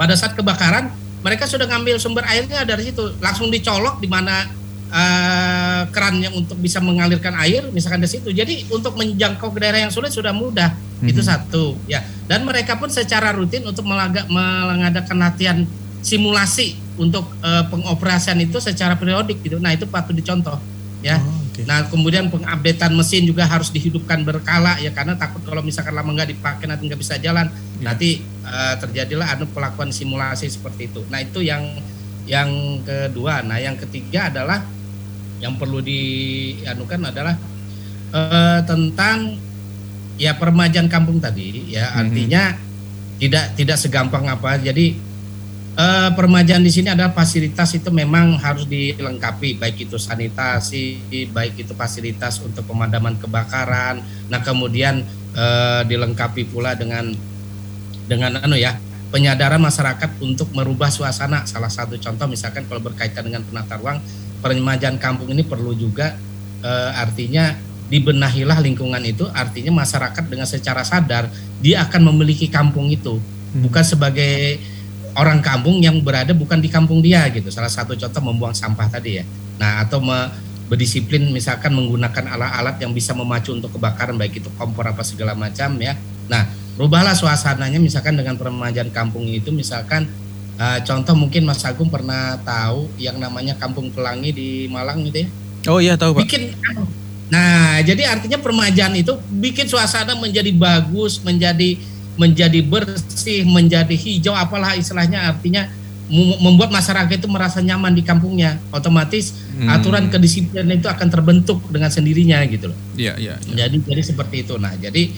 pada saat kebakaran mereka sudah ngambil sumber airnya dari situ, langsung dicolok di mana uh, keran yang untuk bisa mengalirkan air misalkan di situ. Jadi untuk menjangkau ke daerah yang sulit sudah mudah. Mm-hmm. Itu satu ya. Dan mereka pun secara rutin untuk melaga, mengadakan latihan simulasi untuk uh, pengoperasian itu secara periodik gitu. Nah, itu patut dicontoh ya. Oh, okay. Nah, kemudian pengupdatean mesin juga harus dihidupkan berkala ya karena takut kalau misalkan lama nggak dipakai nanti nggak bisa jalan. Yeah. Nanti uh, terjadilah anu pelakuan simulasi seperti itu. Nah, itu yang yang kedua. Nah, yang ketiga adalah yang perlu dianukan adalah uh, tentang ya permajaan kampung tadi ya mm-hmm. artinya tidak tidak segampang apa. Jadi uh, permajaan di sini adalah fasilitas itu memang harus dilengkapi. Baik itu sanitasi baik itu fasilitas untuk pemadaman kebakaran. Nah kemudian uh, dilengkapi pula dengan dengan anu ya penyadaran masyarakat untuk merubah suasana. Salah satu contoh misalkan kalau berkaitan dengan penata ruang peremajaan kampung ini perlu juga e, artinya dibenahilah lingkungan itu artinya masyarakat dengan secara sadar dia akan memiliki kampung itu. Hmm. bukan sebagai orang kampung yang berada bukan di kampung dia gitu. Salah satu contoh membuang sampah tadi ya. Nah atau me, berdisiplin misalkan menggunakan alat-alat yang bisa memacu untuk kebakaran baik itu kompor apa segala macam ya. Nah rubahlah suasananya misalkan dengan peremajaan kampung itu misalkan Uh, contoh mungkin Mas Agung pernah tahu yang namanya Kampung Pelangi di Malang gitu ya? Oh iya tahu Pak. Bikin Nah, jadi artinya permajaan itu bikin suasana menjadi bagus, menjadi menjadi bersih, menjadi hijau apalah istilahnya artinya membuat masyarakat itu merasa nyaman di kampungnya. Otomatis hmm. aturan kedisiplinan itu akan terbentuk dengan sendirinya gitu loh. Iya, iya, ya. Jadi jadi seperti itu. Nah, jadi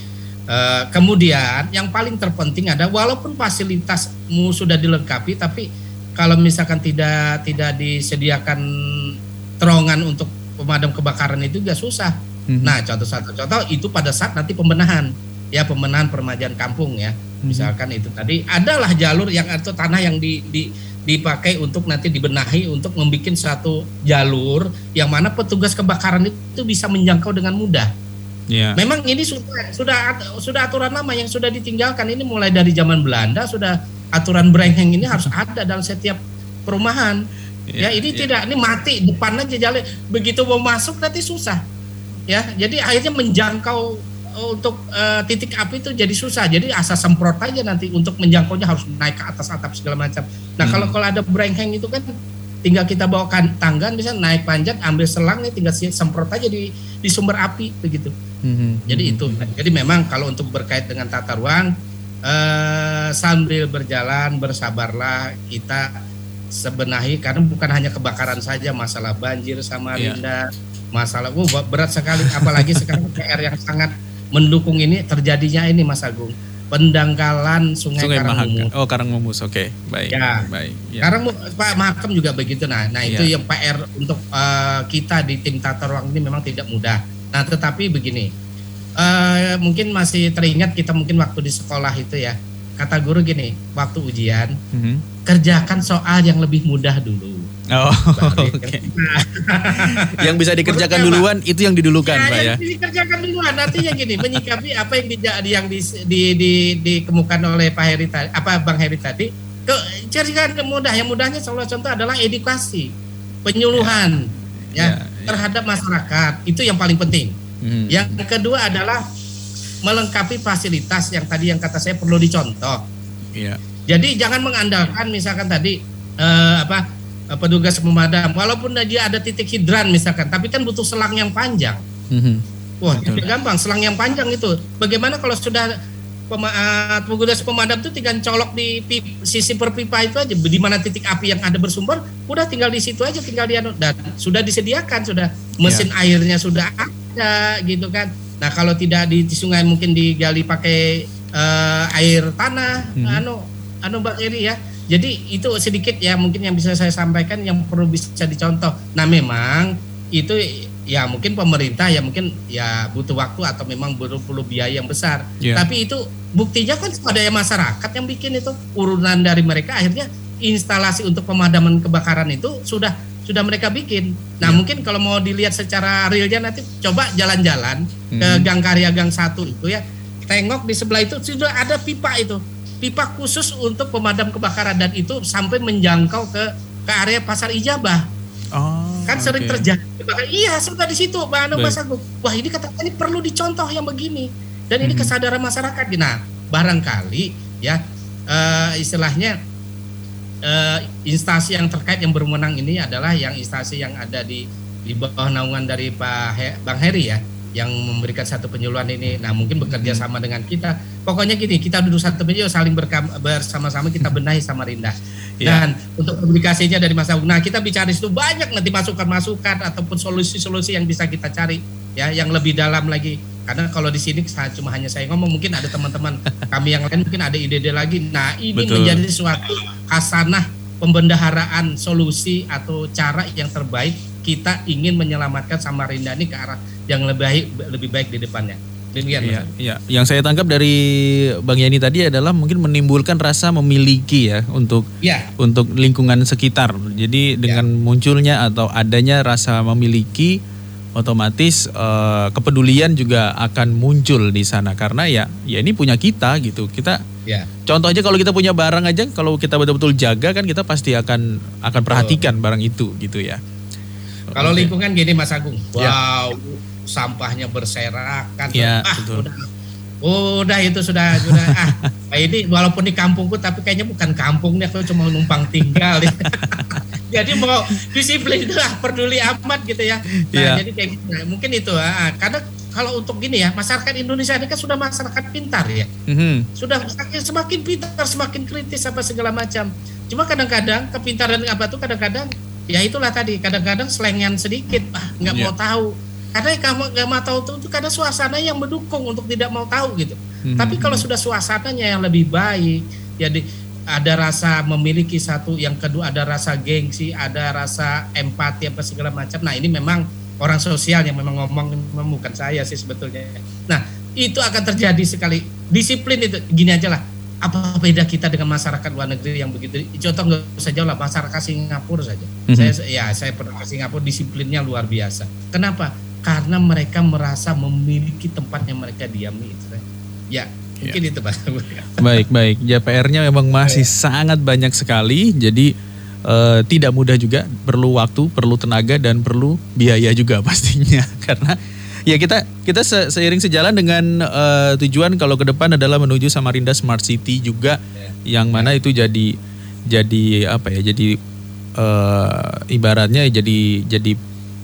Uh, kemudian yang paling terpenting ada walaupun fasilitasmu sudah dilengkapi tapi kalau misalkan tidak tidak disediakan terowongan untuk pemadam kebakaran itu juga susah. Mm-hmm. Nah, contoh satu contoh itu pada saat nanti pembenahan ya pembenahan permajaan kampung ya. Mm-hmm. Misalkan itu tadi adalah jalur yang atau tanah yang di, di dipakai untuk nanti dibenahi untuk membuat satu jalur yang mana petugas kebakaran itu bisa menjangkau dengan mudah. Yeah. Memang ini sudah sudah sudah aturan lama yang sudah ditinggalkan ini mulai dari zaman Belanda sudah aturan brengeng ini harus ada dalam setiap perumahan. Yeah, ya ini yeah. tidak ini mati depan aja jalan begitu mau masuk nanti susah. Ya jadi akhirnya menjangkau untuk uh, titik api itu jadi susah. Jadi asal semprot aja nanti untuk menjangkaunya harus naik ke atas atap segala macam. Nah, hmm. kalau kalau ada brengkeng itu kan tinggal kita bawa tangga bisa naik panjat ambil selang nih tinggal semprot aja di di sumber api begitu. Hmm. Jadi itu. Jadi memang kalau untuk berkait dengan tata ruang uh, sambil berjalan bersabarlah kita sebenahi karena bukan hanya kebakaran saja masalah banjir sama yeah. Rinda masalah uh, berat sekali apalagi sekarang *laughs* PR yang sangat mendukung ini terjadinya ini Mas Agung pendangkalan Sungai, Sungai. Oh Karangmumus, oke, okay. baik. Ya, baik. Ya. Karang Pak Mahakam juga begitu. Nah, nah itu ya. yang PR untuk uh, kita di tim tata ruang ini memang tidak mudah. Nah, tetapi begini, uh, mungkin masih teringat kita mungkin waktu di sekolah itu ya, kata guru gini, waktu ujian, mm -hmm. kerjakan soal yang lebih mudah dulu. Oh, oke. Okay. yang bisa dikerjakan duluan itu yang didulukan, ya, Pak ya. Yang dikerjakan duluan artinya gini, menyikapi apa yang di, yang di, di, di, dikemukakan oleh Pak Heri tadi, apa Bang Heri tadi, ke kerjakan mudah. Yang mudahnya salah contoh adalah edukasi, penyuluhan ya, ya, ya terhadap masyarakat. Itu yang paling penting. Hmm. Yang kedua adalah melengkapi fasilitas yang tadi yang kata saya perlu dicontoh. Ya. Jadi jangan mengandalkan misalkan tadi eh, apa Eh, petugas pemadam walaupun dia ada titik hidran misalkan tapi kan butuh selang yang panjang mm-hmm. wah gampang selang yang panjang itu bagaimana kalau sudah pema, uh, petugas pemadam itu tinggal colok di pip, sisi perpipa itu aja di mana titik api yang ada bersumber udah tinggal di situ aja tinggal di anu, dan sudah disediakan sudah mesin yeah. airnya sudah ada gitu kan nah kalau tidak di, di sungai mungkin digali pakai uh, air tanah mm-hmm. anu anu Mbak Eri ya jadi itu sedikit ya mungkin yang bisa saya sampaikan yang perlu bisa dicontoh. Nah memang itu ya mungkin pemerintah ya mungkin ya butuh waktu atau memang perlu perlu biaya yang besar. Yeah. Tapi itu buktinya kan pada masyarakat yang bikin itu urunan dari mereka akhirnya instalasi untuk pemadaman kebakaran itu sudah sudah mereka bikin. Nah yeah. mungkin kalau mau dilihat secara realnya nanti coba jalan-jalan hmm. ke Gang Karya Gang satu itu ya tengok di sebelah itu sudah ada pipa itu pipa khusus untuk pemadam kebakaran dan itu sampai menjangkau ke ke area pasar ijabah. Oh, kan okay. sering terjadi. Iya, sudah di situ, Pak Anu Mas Agung. Wah, ini kata ini perlu dicontoh yang begini. Dan ini mm -hmm. kesadaran masyarakat. Nah, barangkali ya uh, istilahnya uh, instansi yang terkait yang berwenang ini adalah yang instansi yang ada di di bawah naungan dari Pak He, Bang Heri ya yang memberikan satu penyuluhan ini. Nah, mungkin bekerja hmm. sama dengan kita. Pokoknya gini, kita duduk satu meja saling bersama-sama kita *laughs* benahi sama Rinda. Yeah. Dan untuk publikasinya dari masa nah kita bicara itu banyak nanti masukan-masukan ataupun solusi-solusi yang bisa kita cari ya yang lebih dalam lagi. Karena kalau di sini cuma hanya saya ngomong, mungkin ada teman-teman kami yang lain mungkin ada ide-ide lagi. Nah, ini Betul. menjadi suatu hasanah pembendaharaan solusi atau cara yang terbaik kita ingin menyelamatkan Samarinda ini ke arah yang lebih baik lebih baik di depannya. Demikian iya, iya. Yang saya tangkap dari Bang Yani tadi adalah mungkin menimbulkan rasa memiliki ya untuk ya. untuk lingkungan sekitar. Jadi dengan ya. munculnya atau adanya rasa memiliki otomatis uh, kepedulian juga akan muncul di sana karena ya ya ini punya kita gitu. Kita ya. contoh aja kalau kita punya barang aja kalau kita betul-betul jaga kan kita pasti akan akan perhatikan oh. barang itu gitu ya. Kalau okay. lingkungan gini Mas Agung, ya. wow, ya. Sampahnya berserakan. Ya, ah, betul. udah, udah itu sudah sudah ah ini walaupun di kampungku tapi kayaknya bukan kampung nih aku cuma numpang tinggal. *laughs* jadi mau disiplin itu ah peduli amat gitu ya. Nah, ya. jadi kayak gitu. Nah, mungkin itu ah, karena kalau untuk gini ya masyarakat Indonesia ini kan sudah masyarakat pintar ya, mm-hmm. sudah semakin pintar semakin kritis apa segala macam. Cuma kadang-kadang kepintaran apa tuh kadang-kadang ya itulah tadi kadang-kadang selengan sedikit ah nggak yeah. mau tahu karena kamu nggak mau tahu itu karena suasana yang mendukung untuk tidak mau tahu gitu. Hmm. tapi kalau sudah suasananya yang lebih baik ya ada rasa memiliki satu yang kedua ada rasa gengsi ada rasa empati apa segala macam. Nah ini memang orang sosial yang memang ngomong bukan saya sih sebetulnya. Nah itu akan terjadi sekali. Disiplin itu gini aja lah. Apa beda kita dengan masyarakat luar negeri yang begitu? Contoh nggak usah jauh lah masyarakat Singapura saja. Mm-hmm. saya ya saya pernah ke Singapura disiplinnya luar biasa. Kenapa karena mereka merasa memiliki tempat yang mereka diami itu ya mungkin ya. itu pak. *laughs* Baik baik. Ya PR-nya memang masih ya. sangat banyak sekali. Jadi uh, tidak mudah juga. Perlu waktu perlu tenaga dan perlu biaya juga *laughs* pastinya. Karena ya kita kita se seiring sejalan dengan uh, tujuan kalau ke depan adalah menuju Samarinda Smart City juga. Yeah. yang mana itu jadi jadi apa ya? Jadi uh, ibaratnya jadi jadi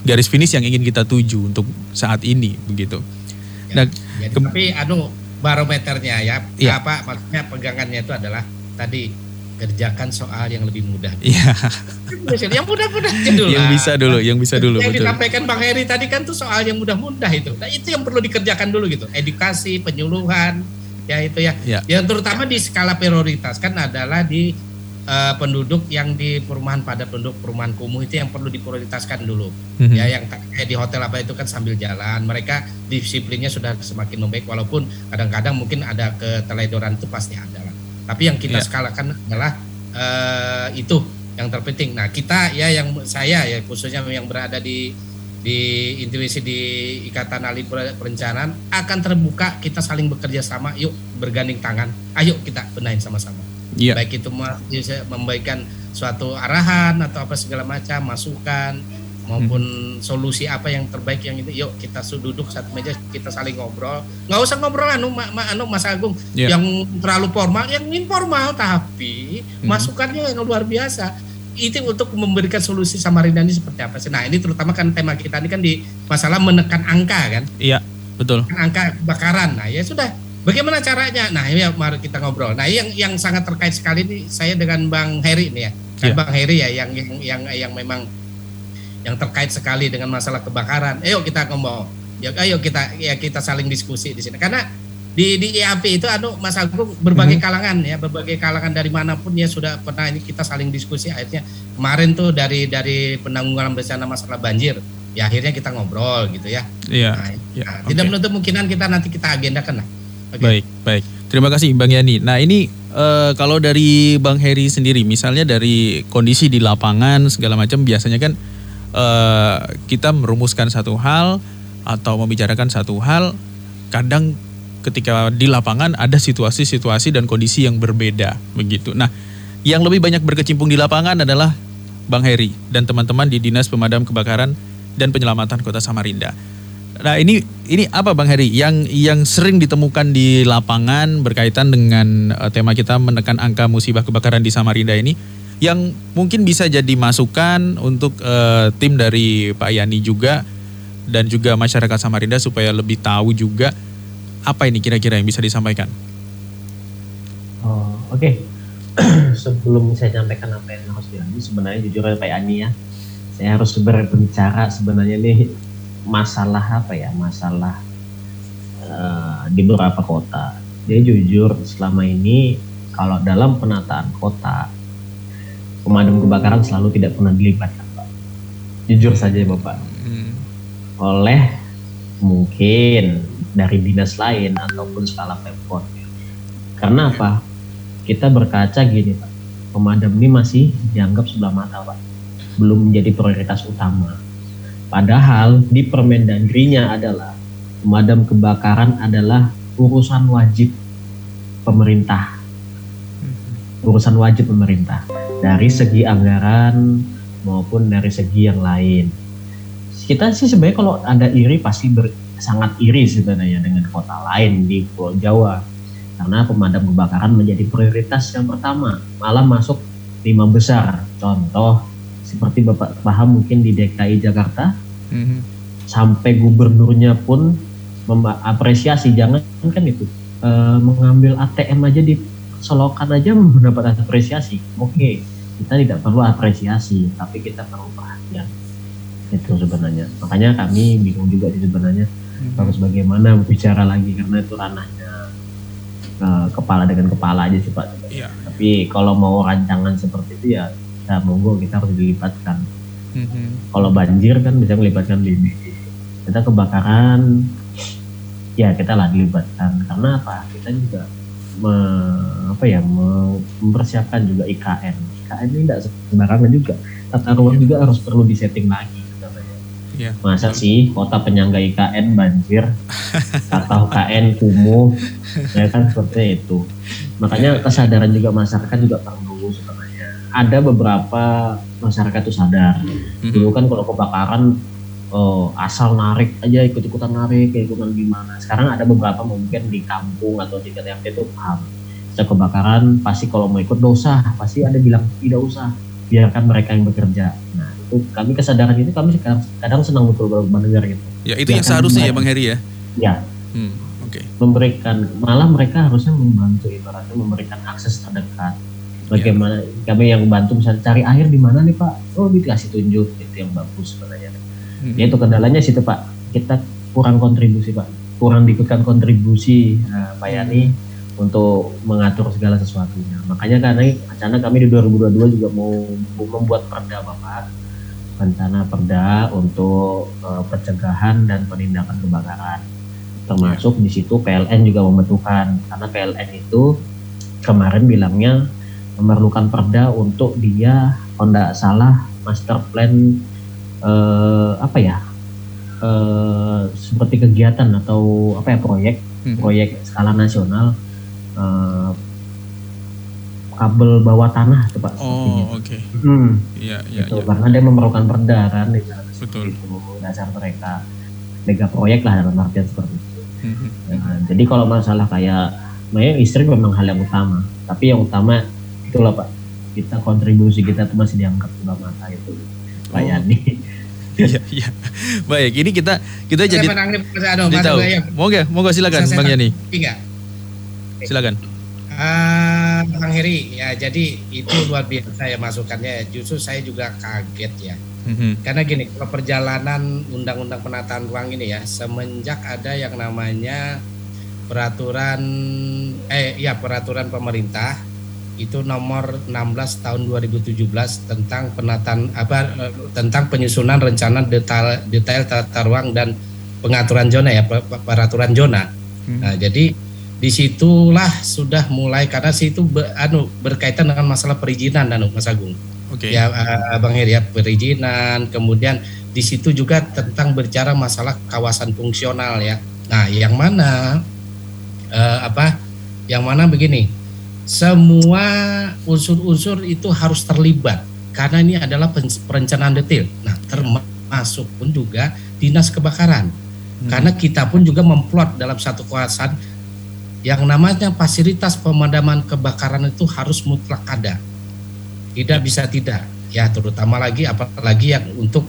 garis finish yang ingin kita tuju untuk saat ini begitu. Ya, nah, jadi, tapi anu barometernya ya, ya apa maksudnya pegangannya itu adalah tadi kerjakan soal yang lebih mudah. Iya. yang mudah-mudah dulu. Yang bisa dulu, yang bisa dulu. Yang betul. disampaikan Bang Heri tadi kan tuh soal yang mudah-mudah itu. Nah itu yang perlu dikerjakan dulu gitu. Edukasi, penyuluhan, ya itu ya. ya. Yang terutama di skala prioritas kan adalah di uh, penduduk yang di perumahan pada penduduk perumahan kumuh itu yang perlu diprioritaskan dulu. Mm-hmm. Ya yang kayak di hotel apa itu kan sambil jalan. Mereka disiplinnya sudah semakin membaik walaupun kadang-kadang mungkin ada keteledoran itu pasti ada lah tapi yang kita yeah. skalakan adalah uh, itu yang terpenting. Nah, kita ya yang saya ya khususnya yang berada di di intuisi di Ikatan Ahli Perencanaan akan terbuka kita saling bekerja sama. Yuk berganding tangan. Ayo kita benahin sama-sama. Yeah. Baik itu memberikan suatu arahan atau apa segala macam masukan maupun hmm. solusi apa yang terbaik yang itu yuk kita duduk satu meja kita saling ngobrol nggak usah ngobrol anu ma, ma, anu Mas Agung yeah. yang terlalu formal yang informal tapi hmm. masukannya yang luar biasa itu untuk memberikan solusi Samarinda ini seperti apa sih nah ini terutama kan tema kita ini kan di masalah menekan angka kan iya betul angka kebakaran nah ya sudah Bagaimana caranya? Nah, ini mari kita ngobrol. Nah, yang yang sangat terkait sekali ini saya dengan Bang Heri ini ya. Kan yeah. Bang Heri ya yang yang yang yang memang yang terkait sekali dengan masalah kebakaran. Ayo kita ngomong. Ya ayo kita ya kita saling diskusi di sini. Karena di di IAP itu anu Mas Agung berbagai hmm. kalangan ya, berbagai kalangan dari mana pun ya sudah pernah ini kita saling diskusi akhirnya kemarin tuh dari dari penanggulangan bencana masalah banjir ya akhirnya kita ngobrol gitu ya. Iya. Nah, ya, nah, okay. tidak menutup kemungkinan kita nanti kita agendakan lah. Okay. Baik, baik. Terima kasih Bang Yani. Nah, ini uh, kalau dari Bang Heri sendiri misalnya dari kondisi di lapangan segala macam biasanya kan uh, kita merumuskan satu hal atau membicarakan satu hal, kadang ketika di lapangan ada situasi-situasi dan kondisi yang berbeda begitu. Nah, yang lebih banyak berkecimpung di lapangan adalah Bang Heri dan teman-teman di Dinas Pemadam Kebakaran dan Penyelamatan Kota Samarinda. Nah, ini ini apa Bang Heri yang yang sering ditemukan di lapangan berkaitan dengan uh, tema kita menekan angka musibah kebakaran di Samarinda ini? yang mungkin bisa jadi masukan untuk uh, tim dari Pak Yani juga dan juga masyarakat Samarinda supaya lebih tahu juga apa ini kira-kira yang bisa disampaikan. Oh, oke. Okay. *clears throat* Sebelum saya sampaikan apa yang harus diambil, sebenarnya jujur ya Pak Yani ya, saya harus berbicara sebenarnya nih masalah apa ya, masalah uh, di beberapa kota. Jadi jujur selama ini kalau dalam penataan kota pemadam kebakaran selalu tidak pernah dilibatkan Pak. Jujur saja Bapak. Hmm. Oleh mungkin dari dinas lain ataupun skala pemkot. Karena apa? Kita berkaca gini Pak. Pemadam ini masih dianggap sebelah mata Pak. Belum menjadi prioritas utama. Padahal di Permendagrinya adalah pemadam kebakaran adalah urusan wajib pemerintah. Hmm. Urusan wajib pemerintah dari segi anggaran maupun dari segi yang lain. Kita sih sebenarnya kalau ada iri pasti ber, sangat iri sebenarnya dengan kota lain di Pulau Jawa karena pemadam kebakaran menjadi prioritas yang pertama malah masuk lima besar contoh seperti bapak paham mungkin di DKI Jakarta mm-hmm. sampai gubernurnya pun apresiasi jangan kan itu e, mengambil ATM aja di selokan aja mendapat apresiasi oke okay kita tidak perlu apresiasi tapi kita perlu perhatian itu sebenarnya makanya kami bingung juga di sebenarnya hmm. harus bagaimana bicara lagi karena itu ranahnya uh, kepala dengan kepala aja sih pak yeah. tapi kalau mau rancangan seperti itu ya kita monggo kita harus dilibatkan hmm. kalau banjir kan bisa melibatkan BBD kita kebakaran ya kita lah dilibatkan karena apa kita juga me, apa ya mempersiapkan juga IKN IKN ini tidak sembarangan juga tata ruang juga harus perlu disetting lagi Ya. Masa sih kota penyangga IKN banjir atau KN kumuh ya kan seperti itu. Makanya kesadaran juga masyarakat juga perlu. Ada beberapa masyarakat itu sadar. Mhm. Dulu kan kalau kebakaran oh, asal narik aja ikut-ikutan narik ikutan gimana sekarang ada beberapa mungkin di kampung atau di RT itu paham. Saya kebakaran pasti kalau mau ikut dosa pasti ada bilang tidak usah. Biarkan mereka yang bekerja. Nah itu kami kesadaran itu kami kadang, kadang senang betul mendengar gitu. Ya itu yang seharusnya ya bang Heri ya? Ya. Hmm, okay. memberikan malah mereka harusnya membantu ibaratnya memberikan akses terdekat bagaimana ya. kami yang bantu misalnya cari air di mana nih pak? Oh dikasih tunjuk itu yang bagus sebenarnya. Hmm. ya itu kendalanya situ pak. Kita kurang kontribusi pak. Kurang diikutkan kontribusi nah, pak Yani hmm. untuk mengatur segala sesuatunya. Makanya karena rencana kami di 2022 juga mau membuat perda bapak. Rencana perda untuk uh, pencegahan dan penindakan kebakaran. Termasuk di situ PLN juga membutuhkan. Karena PLN itu kemarin bilangnya memerlukan perda untuk dia kalau tidak salah master plan eh, apa ya eh, seperti kegiatan atau apa ya proyek hmm. proyek skala nasional eh, kabel bawah tanah itu pak oh oke okay. hmm. iya iya itu, ya. karena dia memerlukan perda kan betul itu dasar mereka mega proyek lah dalam artian seperti itu hmm. ya, jadi kalau masalah kayak memang istri memang hal yang utama tapi yang utama itulah pak kita kontribusi kita tuh masih diangkat sebelah mata itu Pak oh. Yani *laughs* Iya, iya. Baik, ini kita kita Saya jadi tahu. Mau gak? Mau gak silakan Bang Yani. Enggak. Silakan. Uh, Bang Heri, ya jadi itu luar biasa ya masukannya. Justru saya juga kaget ya. Mm-hmm. Karena gini, kalau perjalanan undang-undang penataan ruang ini ya, semenjak ada yang namanya peraturan eh ya peraturan pemerintah itu nomor 16 tahun 2017 tentang penataan apa tentang penyusunan rencana detail detail tata ruang dan pengaturan zona ya peraturan zona. Hmm. Nah, jadi di situlah sudah mulai karena situ be, anu berkaitan dengan masalah perizinan anu Mas Agung. Okay. Ya Bang Heri ya perizinan kemudian di situ juga tentang berbicara masalah kawasan fungsional ya. Nah, yang mana uh, apa yang mana begini semua unsur-unsur itu harus terlibat karena ini adalah perencanaan detail. Nah, termasuk pun juga dinas kebakaran. Hmm. Karena kita pun juga memplot dalam satu kawasan yang namanya fasilitas pemadaman kebakaran itu harus mutlak ada. Tidak bisa tidak. Ya, terutama lagi apalagi yang untuk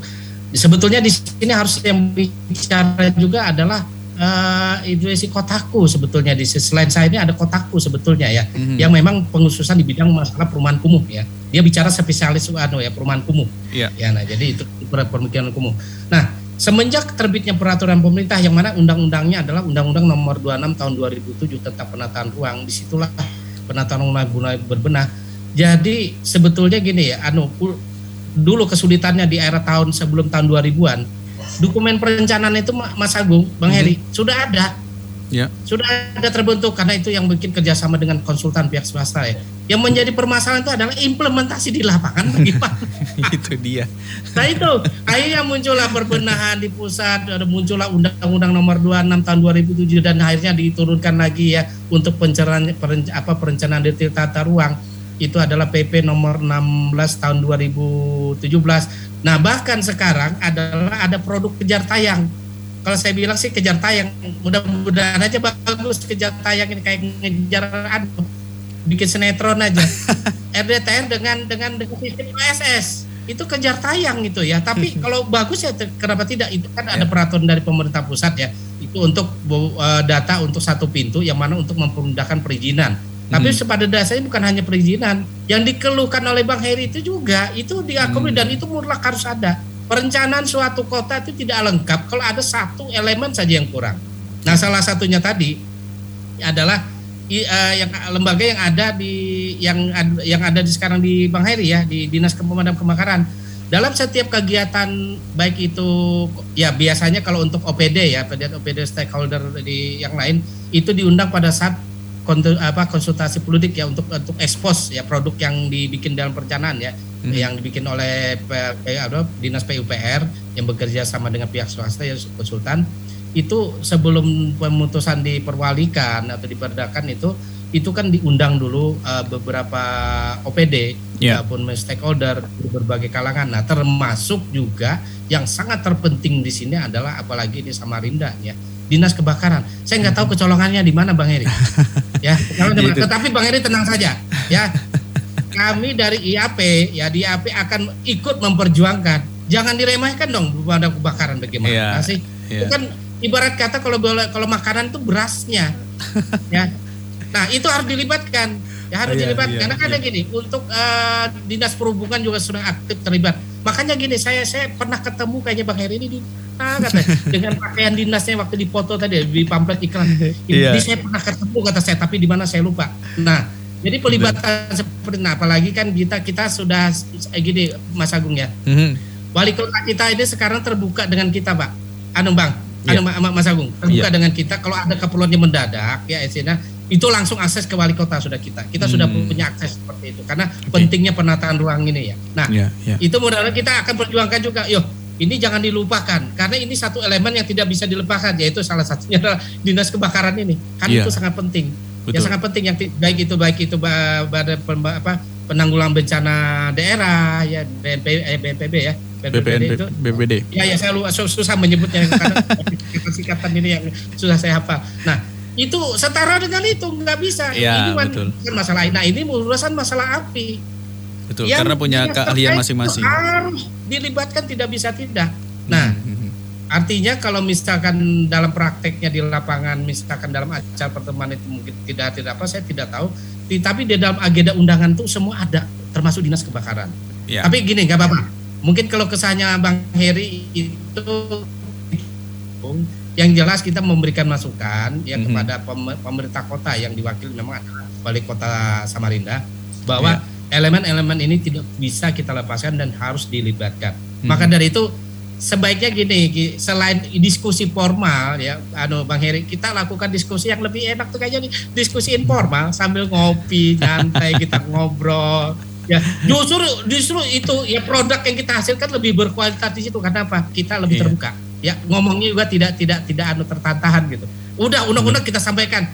sebetulnya di sini harus yang bicara juga adalah uh, Indonesia kotaku sebetulnya di selain saya ini ada kotaku sebetulnya ya mm-hmm. yang memang pengususan di bidang masalah perumahan kumuh ya dia bicara spesialis anu ya perumahan kumuh yeah. ya nah jadi itu pemikiran kumuh nah semenjak terbitnya peraturan pemerintah yang mana undang-undangnya adalah undang-undang nomor 26 tahun 2007 tentang penataan ruang di situlah penataan ruang mulai berbenah jadi sebetulnya gini ya anu dulu kesulitannya di era tahun sebelum tahun 2000-an dokumen perencanaan itu Mas Agung, Bang Heri hmm. sudah ada. Ya. Sudah ada terbentuk karena itu yang bikin kerjasama dengan konsultan pihak swasta ya. Yang menjadi permasalahan itu adalah implementasi di lapangan bagaimana? *laughs* itu dia. Nah itu akhirnya muncullah perbenahan di pusat, ada muncullah undang-undang nomor 26 tahun 2007 dan akhirnya diturunkan lagi ya untuk pencerahan apa perencanaan detail tata ruang itu adalah PP nomor 16 tahun 2017 Nah bahkan sekarang adalah ada produk kejar tayang. Kalau saya bilang sih kejar tayang, mudah-mudahan aja bagus kejar tayang ini kayak ngejar anu, bikin sinetron aja. *laughs* RDTR dengan dengan dengan sistem PSS itu kejar tayang gitu ya. Tapi kalau bagus ya kenapa tidak? Itu kan ada ya. peraturan dari pemerintah pusat ya. Itu untuk uh, data untuk satu pintu yang mana untuk mempermudahkan perizinan tapi hmm. pada dasarnya bukan hanya perizinan, yang dikeluhkan oleh Bang Heri itu juga itu diakui hmm. dan itu mutlak harus ada. Perencanaan suatu kota itu tidak lengkap kalau ada satu elemen saja yang kurang. Nah, salah satunya tadi adalah uh, yang lembaga yang ada di yang yang ada di sekarang di Bang Heri ya di Dinas Pemadam Kebakaran. Dalam setiap kegiatan baik itu ya biasanya kalau untuk OPD ya, OPD stakeholder di yang lain itu diundang pada saat apa konsultasi politik ya untuk untuk ekspos ya produk yang dibikin dalam perencanaan ya hmm. yang dibikin oleh apa, dinas PUPR yang bekerja sama dengan pihak swasta ya konsultan itu sebelum pemutusan diperwalikan atau diperdakan itu itu kan diundang dulu uh, beberapa OPD Yeah. maupun stakeholder di berbagai kalangan. Nah, termasuk juga yang sangat terpenting di sini adalah apalagi di Samarinda ya. Dinas Kebakaran. Saya nggak tahu kecolongannya di mana Bang Heri. *laughs* ya. Gitu. tetapi Bang Heri tenang saja ya. Kami dari IAP ya di IAP akan ikut memperjuangkan. Jangan diremehkan dong pada kebakaran bagaimana Iya, sih? iya. Itu kan ibarat kata kalau kalau makanan itu berasnya. *laughs* ya. Nah, itu harus dilibatkan. Ya harus Iya, dilibatkan. iya, Karena kan iya. ada gini, untuk eh, dinas perhubungan juga sudah aktif terlibat. Makanya gini, saya saya pernah ketemu kayaknya Bang Heri ini di nah, kata, *laughs* dengan pakaian dinasnya waktu di foto tadi di pamflet iklan. Ini Iya. saya pernah ketemu kata saya, tapi di mana saya lupa. Nah, jadi pelibatan seperti nah, apalagi kan kita kita sudah eh, gini Mas Agung ya. Mhm. Wali kota kita ini sekarang terbuka dengan kita, Pak. Anu Bang, Iya. anu Ma- Ma- Mas Agung, terbuka Iya. dengan kita. Kalau ada keperluan yang mendadak, ya Esina, itu langsung akses ke wali kota sudah kita. Kita sudah Hmm. punya akses seperti itu karena pentingnya penataan ruang ini ya. Nah, Iya, iya. itu mudah-mudahan kita akan perjuangkan juga. Yo, ini jangan dilupakan karena ini satu elemen yang tidak bisa dilupakan yaitu salah satunya adalah dinas kebakaran ini. Kan Iya. itu sangat penting. Betul. Ya sangat penting yang baik itu baik itu badan pemba- apa penanggulangan bencana daerah ya BNP eh, BNPB ya. BPN, itu BPD. Ya ya saya lu- su- susah menyebutnya karena *laughs* singkatan ini yang susah saya hafal. Nah, itu setara dengan itu nggak bisa. Ya, ini kan betul. masalah. Nah, ini urusan masalah api. Betul, Yang karena punya keahlian masing-masing. itu Harus dilibatkan tidak bisa tidak. Nah, Mhm. artinya kalau misalkan dalam prakteknya di lapangan, misalkan dalam acara pertemuan itu mungkin tidak tidak apa, saya tidak tahu. Tapi di dalam agenda undangan tuh semua ada, termasuk dinas kebakaran. Ya. Tapi gini, nggak apa-apa. Mungkin kalau kesannya Bang Heri itu yang jelas kita memberikan masukan ya Mhm. kepada pem- pemerintah kota yang diwakili memang adalah wali kota Samarinda bahwa elemen-elemen ini tidak bisa kita lepaskan dan harus dilibatkan. Maka dari itu sebaiknya gini, Gi, selain diskusi formal ya, anu Bang Heri, kita lakukan diskusi yang lebih enak tuh kayaknya nih, diskusi informal sambil ngopi, nyantai kita ngobrol. Ya, justru justru itu ya produk yang kita hasilkan lebih berkualitas di situ karena apa? Kita lebih Iya. terbuka. Ya, ngomongnya juga tidak tidak tidak anu tertantahan gitu. Udah unek-unek kita sampaikan.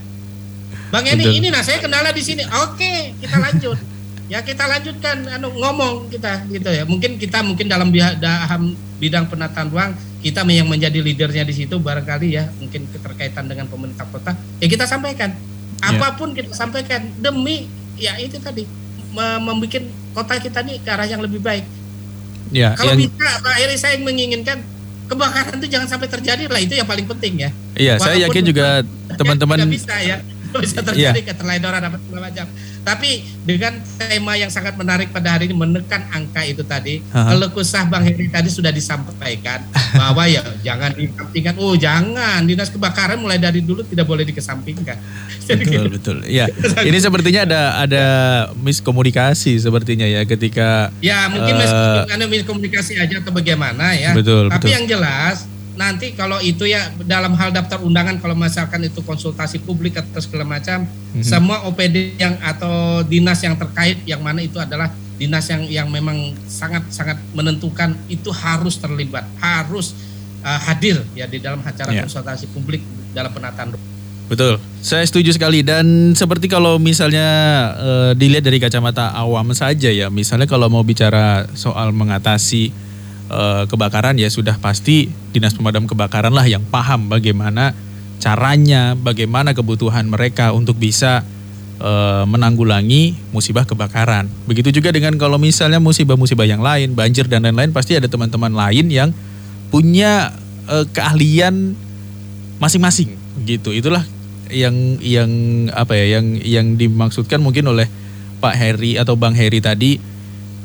Bang Eni, Betul. ini nah saya kendala di sini. Oke, kita lanjut. Ya kita lanjutkan anu ngomong kita gitu ya. Mungkin kita mungkin dalam bidang penataan ruang kita yang menjadi leadernya di situ barangkali ya mungkin keterkaitan dengan pemerintah kota. Ya kita sampaikan. Ya. apa pun kita sampaikan demi ya itu tadi me- membuat kota kita nih ke arah yang lebih baik. Ya, kalau yang bisa Pak Eri saya menginginkan kebakaran itu jangan sampai terjadi lah itu yang paling penting ya. Iya, saya Walaupun yakin juga teman-teman bisa ya *laughs* bisa terjadi keterledoran apa segala macam tapi dengan tema yang sangat menarik pada hari ini menekan angka itu tadi kalau kesah Bang Heri tadi sudah disampaikan *laughs* bahwa ya jangan dikesampingkan oh jangan dinas kebakaran mulai dari dulu tidak boleh dikesampingkan Jadi *laughs* betul gitu. betul. Ya, ini sepertinya ada ada miskomunikasi sepertinya ya ketika Ya mungkin anu, miskomunikasi aja atau bagaimana ya. Betul, Tapi betul. yang jelas nanti kalau itu ya dalam hal daftar undangan kalau misalkan itu konsultasi publik atau segala macam, Mhm. semua OPD yang atau dinas yang terkait yang mana itu adalah dinas yang yang memang sangat sangat menentukan itu harus terlibat, harus uh, hadir ya di dalam acara Ya. konsultasi publik dalam penataan. Betul, saya setuju sekali dan seperti kalau misalnya eh, dilihat dari kacamata awam saja ya, misalnya kalau mau bicara soal mengatasi eh, kebakaran ya sudah pasti dinas pemadam kebakaran lah yang paham bagaimana caranya, bagaimana kebutuhan mereka untuk bisa eh, menanggulangi musibah kebakaran. Begitu juga dengan kalau misalnya musibah-musibah yang lain, banjir dan lain-lain pasti ada teman-teman lain yang punya eh, keahlian masing-masing gitu. Itulah yang yang apa ya yang yang dimaksudkan mungkin oleh Pak Heri atau Bang Heri tadi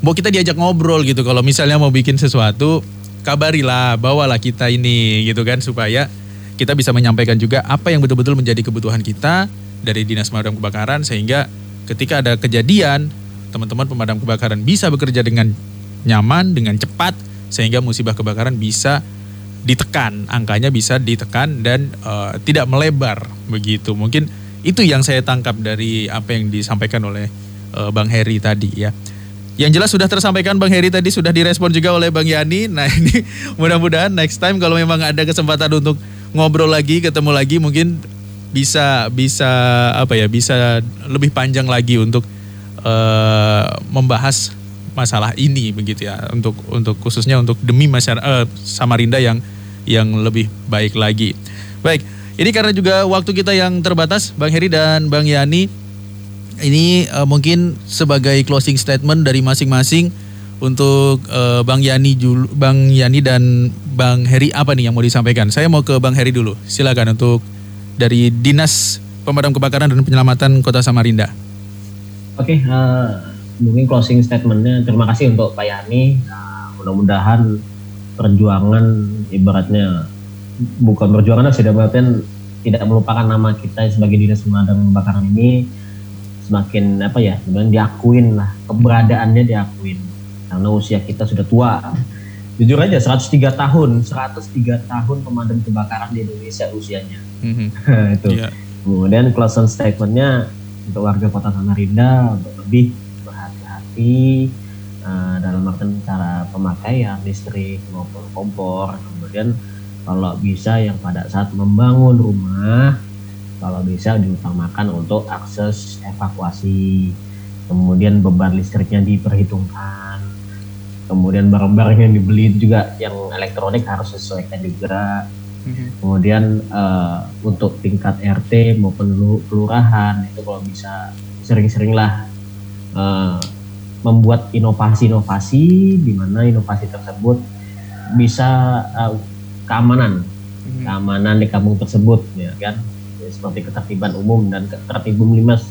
mau kita diajak ngobrol gitu kalau misalnya mau bikin sesuatu kabarilah bawalah kita ini gitu kan supaya kita bisa menyampaikan juga apa yang betul-betul menjadi kebutuhan kita dari Dinas Pemadam Kebakaran sehingga ketika ada kejadian teman-teman pemadam kebakaran bisa bekerja dengan nyaman dengan cepat sehingga musibah kebakaran bisa ditekan, angkanya bisa ditekan dan eh, tidak melebar begitu. Mungkin itu yang saya tangkap dari apa yang disampaikan oleh eh, Bang Heri tadi ya. Yang jelas sudah tersampaikan Bang Heri tadi sudah direspon juga oleh Bang Yani. Nah *laughs* ini mudah-mudahan next time kalau memang ada kesempatan untuk ngobrol lagi, ketemu lagi mungkin bisa bisa apa ya bisa lebih panjang lagi untuk uh, membahas masalah ini begitu ya untuk untuk khususnya untuk demi masyarakat uh, Samarinda yang yang lebih baik lagi. Baik, ini karena juga waktu kita yang terbatas, Bang Heri dan Bang Yani, ini uh, mungkin sebagai closing statement dari masing-masing untuk uh, Bang Yani Bang Yani dan Bang Heri apa nih yang mau disampaikan? Saya mau ke Bang Heri dulu. Silakan untuk dari Dinas Pemadam Kebakaran dan Penyelamatan Kota Samarinda. Oke, uh, mungkin closing statementnya terima kasih untuk Pak Yani. Uh, mudah-mudahan perjuangan ibaratnya bukan perjuangan dalam tidak melupakan nama kita sebagai dinas pemadam kebakaran ini semakin apa ya sebenarnya diakuin lah. Keberadaannya diakuin. Karena usia kita sudah tua. Jujur aja 103 tahun. 103 tahun pemadam kebakaran di Indonesia usianya. Mm-hmm. *laughs* itu. Yeah. kemudian closing statementnya untuk warga kota Samarinda untuk lebih berhati-hati uh, dalam artian cara pemakaian listrik maupun kompor. Kemudian kalau bisa yang pada saat membangun rumah kalau bisa diutamakan untuk akses evakuasi. Kemudian beban listriknya diperhitungkan. Kemudian barang-barang yang dibeli juga yang elektronik harus sesuaikan juga. Mm-hmm. kemudian uh, untuk tingkat RT maupun kelurahan itu kalau bisa sering-seringlah uh, membuat inovasi-inovasi di mana inovasi tersebut bisa uh, keamanan. Mm-hmm. keamanan di kampung tersebut ya kan seperti ketertiban umum dan ketertiban limas.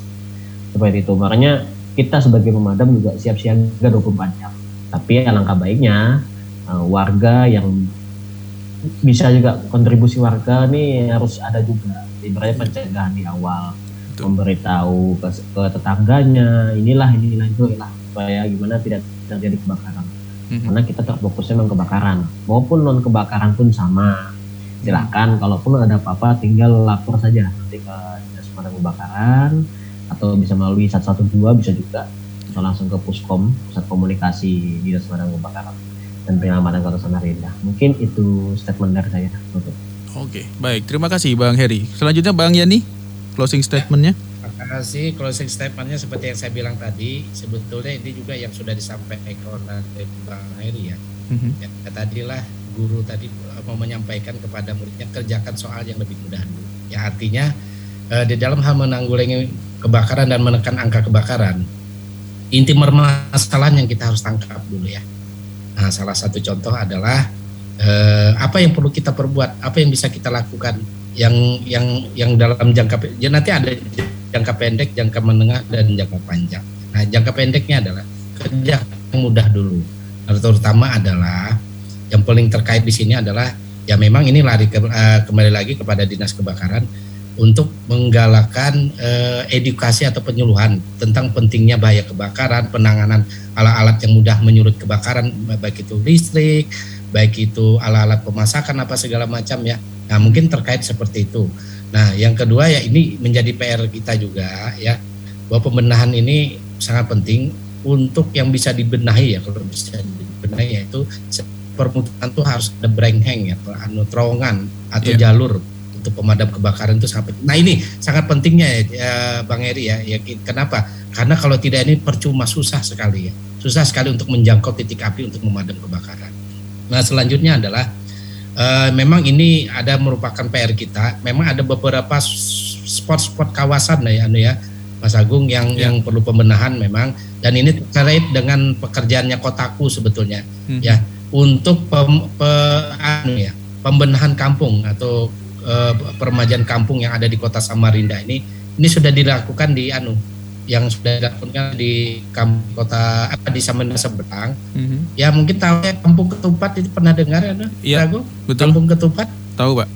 Seperti itu. Makanya kita sebagai pemadam juga siap siaga 24 jam. Tapi alangkah baiknya uh, warga yang bisa juga kontribusi warga nih harus ada juga. Ibaratnya pencegahan di awal Betul. memberitahu ke, ke tetangganya inilah inilah itu lah supaya gimana tidak terjadi kebakaran. Mm-hmm. karena kita terfokusnya memang kebakaran. Maupun non kebakaran pun sama silakan kalaupun ada apa-apa tinggal lapor saja nanti ke dinas pemadam kebakaran atau bisa melalui 112 bisa juga atau langsung ke Puskom pusat komunikasi dinas pemadam kebakaran dan penyelamatan kota Samarinda mungkin itu statement dari saya untuk Oke, baik. Terima kasih Bang Heri. Selanjutnya Bang Yani, closing statementnya. Terima kasih. Closing statementnya seperti yang saya bilang tadi, sebetulnya ini juga yang sudah disampaikan oleh Bang Heri ya. Mm-hmm. ya tadilah guru tadi mau menyampaikan kepada muridnya kerjakan soal yang lebih mudah dulu. Ya artinya eh, di dalam hal menanggulangi kebakaran dan menekan angka kebakaran, inti permasalahan yang kita harus tangkap dulu ya. Nah, salah satu contoh adalah eh, apa yang perlu kita perbuat, apa yang bisa kita lakukan yang yang yang dalam jangka ya nanti ada jangka pendek, jangka menengah dan jangka panjang. Nah, jangka pendeknya adalah kerja yang mudah dulu. Terutama adalah yang paling terkait di sini adalah ya memang ini lari ke, uh, kembali lagi kepada dinas kebakaran untuk menggalakkan uh, edukasi atau penyuluhan tentang pentingnya bahaya kebakaran, penanganan alat-alat yang mudah menyurut kebakaran, baik itu listrik, baik itu alat-alat pemasakan apa segala macam ya. Nah mungkin terkait seperti itu. Nah yang kedua ya ini menjadi PR kita juga ya bahwa pembenahan ini sangat penting untuk yang bisa dibenahi ya kalau bisa dibenahi yaitu permukaan itu harus ada hang ya, anu terowongan atau yeah. jalur untuk pemadam kebakaran itu sangat Nah ini sangat pentingnya ya, ya Bang Eri ya. ya. Kenapa? Karena kalau tidak ini percuma susah sekali ya. Susah sekali untuk menjangkau titik api untuk memadam kebakaran. Nah selanjutnya adalah uh, memang ini ada merupakan PR kita. Memang ada beberapa spot-spot kawasan ya, anu ya Mas Agung yang ya. yang perlu pembenahan memang. Dan ini terkait dengan pekerjaannya kotaku sebetulnya hmm. ya untuk pem, pe, anu ya pembenahan kampung atau uh, peremajaan kampung yang ada di kota Samarinda ini ini sudah dilakukan di anu yang sudah dilakukan di kampung kota apa di Samarinda seberang. Mm-hmm. Ya mungkin tahu ya kampung ketupat itu pernah dengar ya, Iya. Betul. Kampung ketupat. Tahu, Pak.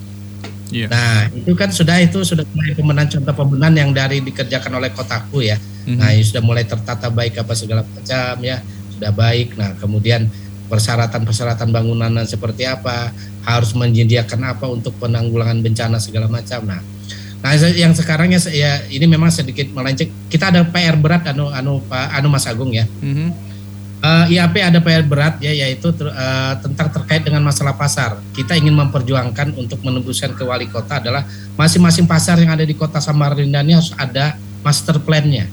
Iya. Nah, itu kan sudah itu sudah mulai pemenahan contoh pembenahan yang dari dikerjakan oleh kotaku ya. Mm-hmm. Nah, sudah mulai tertata baik apa segala macam ya, sudah baik. Nah, kemudian persyaratan-persyaratan bangunan seperti apa, harus menyediakan apa untuk penanggulangan bencana segala macam. Nah, nah yang sekarang ya, ya ini memang sedikit melenceng. Kita ada PR berat anu anu Pak anu Mas Agung ya. Mm-hmm. uh, IAP ada PR berat ya yaitu ter, uh, tentang terkait dengan masalah pasar. Kita ingin memperjuangkan untuk menembuskan ke wali kota adalah masing-masing pasar yang ada di kota Samarinda ini harus ada master plan-nya.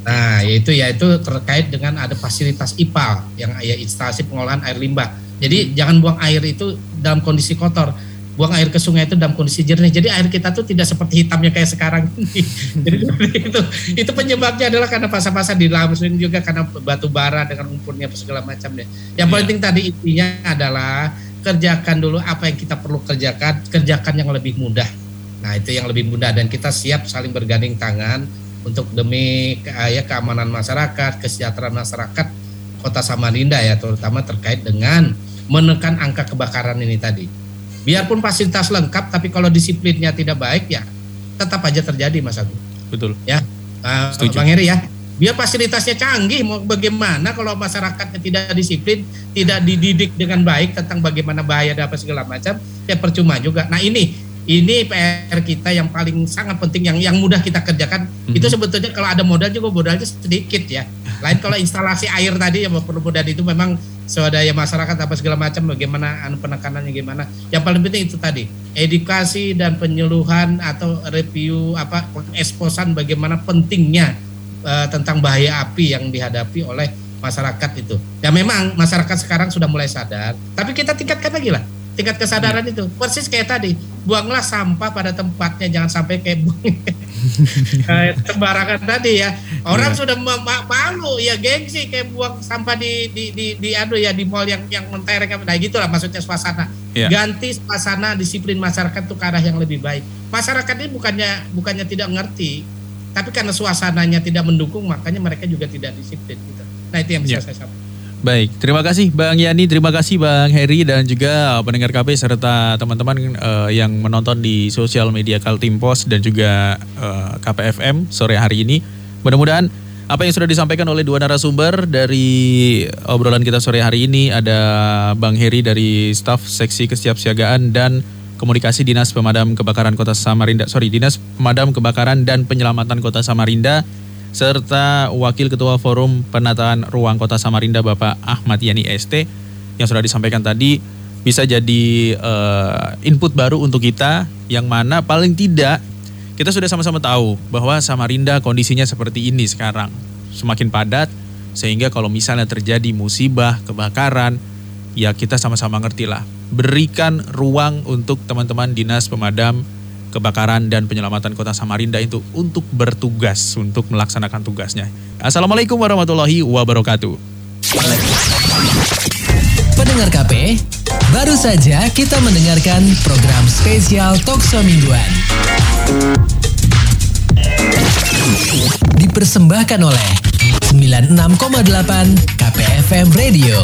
Nah, yaitu yaitu terkait dengan ada fasilitas IPAL yang ya instalasi pengolahan air limbah. Jadi jangan buang air itu dalam kondisi kotor buang air ke sungai itu dalam kondisi jernih. Jadi air kita tuh tidak seperti hitamnya kayak sekarang ini. *laughs* Jadi itu itu penyebabnya adalah karena pasar-pasar di dalam sini juga karena batu bara dengan lumpurnya segala macam deh. Yang yeah. penting tadi intinya adalah kerjakan dulu apa yang kita perlu kerjakan, kerjakan yang lebih mudah. Nah itu yang lebih mudah dan kita siap saling bergandeng tangan untuk demi ya keamanan masyarakat, kesejahteraan masyarakat Kota Samarinda ya terutama terkait dengan menekan angka kebakaran ini tadi biarpun fasilitas lengkap tapi kalau disiplinnya tidak baik ya tetap aja terjadi Mas Agung. Betul. Ya. Uh, Bang Heri ya. Biar fasilitasnya canggih mau bagaimana kalau masyarakatnya tidak disiplin, tidak dididik dengan baik tentang bagaimana bahaya dan apa segala macam, ya percuma juga. Nah, ini ini PR kita yang paling sangat penting yang yang mudah kita kerjakan. Mm-hmm. Itu sebetulnya kalau ada modal juga modalnya sedikit ya. *laughs* Lain kalau instalasi air tadi yang perlu modal itu memang swadaya masyarakat apa segala macam bagaimana anu penekanannya gimana. Yang paling penting itu tadi edukasi dan penyuluhan atau review apa eksposan bagaimana pentingnya uh, tentang bahaya api yang dihadapi oleh masyarakat itu. Ya memang masyarakat sekarang sudah mulai sadar, tapi kita tingkatkan lagi lah tingkat kesadaran itu. Persis kayak tadi buanglah sampah pada tempatnya jangan sampai kayak buang kayak sembarangan tadi ya. Orang yeah. sudah ma malu ya gengsi kayak buang sampah di di di, di aduh ya di mall yang yang mentereng. Nah gitulah maksudnya suasana. Yeah. ganti suasana disiplin masyarakat tuh ke arah yang lebih baik. Masyarakat ini bukannya bukannya tidak ngerti tapi karena suasananya tidak mendukung makanya mereka juga tidak disiplin gitu. Nah itu yang bisa yeah. saya sampaikan Baik, terima kasih Bang Yani, terima kasih Bang Heri dan juga pendengar KP serta teman-teman uh, yang menonton di sosial media Kaltim Post dan juga uh, eh, KPFM sore hari ini. Mudah-mudahan apa yang sudah disampaikan oleh dua narasumber dari obrolan kita sore hari ini ada Bang Heri dari staf seksi kesiapsiagaan dan komunikasi Dinas Pemadam Kebakaran Kota Samarinda, sorry Dinas Pemadam Kebakaran dan Penyelamatan Kota Samarinda serta Wakil Ketua Forum Penataan Ruang Kota Samarinda Bapak Ahmad Yani ST yang sudah disampaikan tadi bisa jadi uh, input baru untuk kita yang mana paling tidak kita sudah sama-sama tahu bahwa Samarinda kondisinya seperti ini sekarang. Semakin padat sehingga kalau misalnya terjadi musibah kebakaran ya kita sama-sama ngerti lah. Berikan ruang untuk teman-teman dinas pemadam kebakaran dan penyelamatan kota Samarinda itu untuk bertugas untuk melaksanakan tugasnya. Assalamualaikum warahmatullahi wabarakatuh. Pendengar KP, baru saja kita mendengarkan program spesial Tokso Mingguan. Dipersembahkan oleh 96,8 KPFM Radio.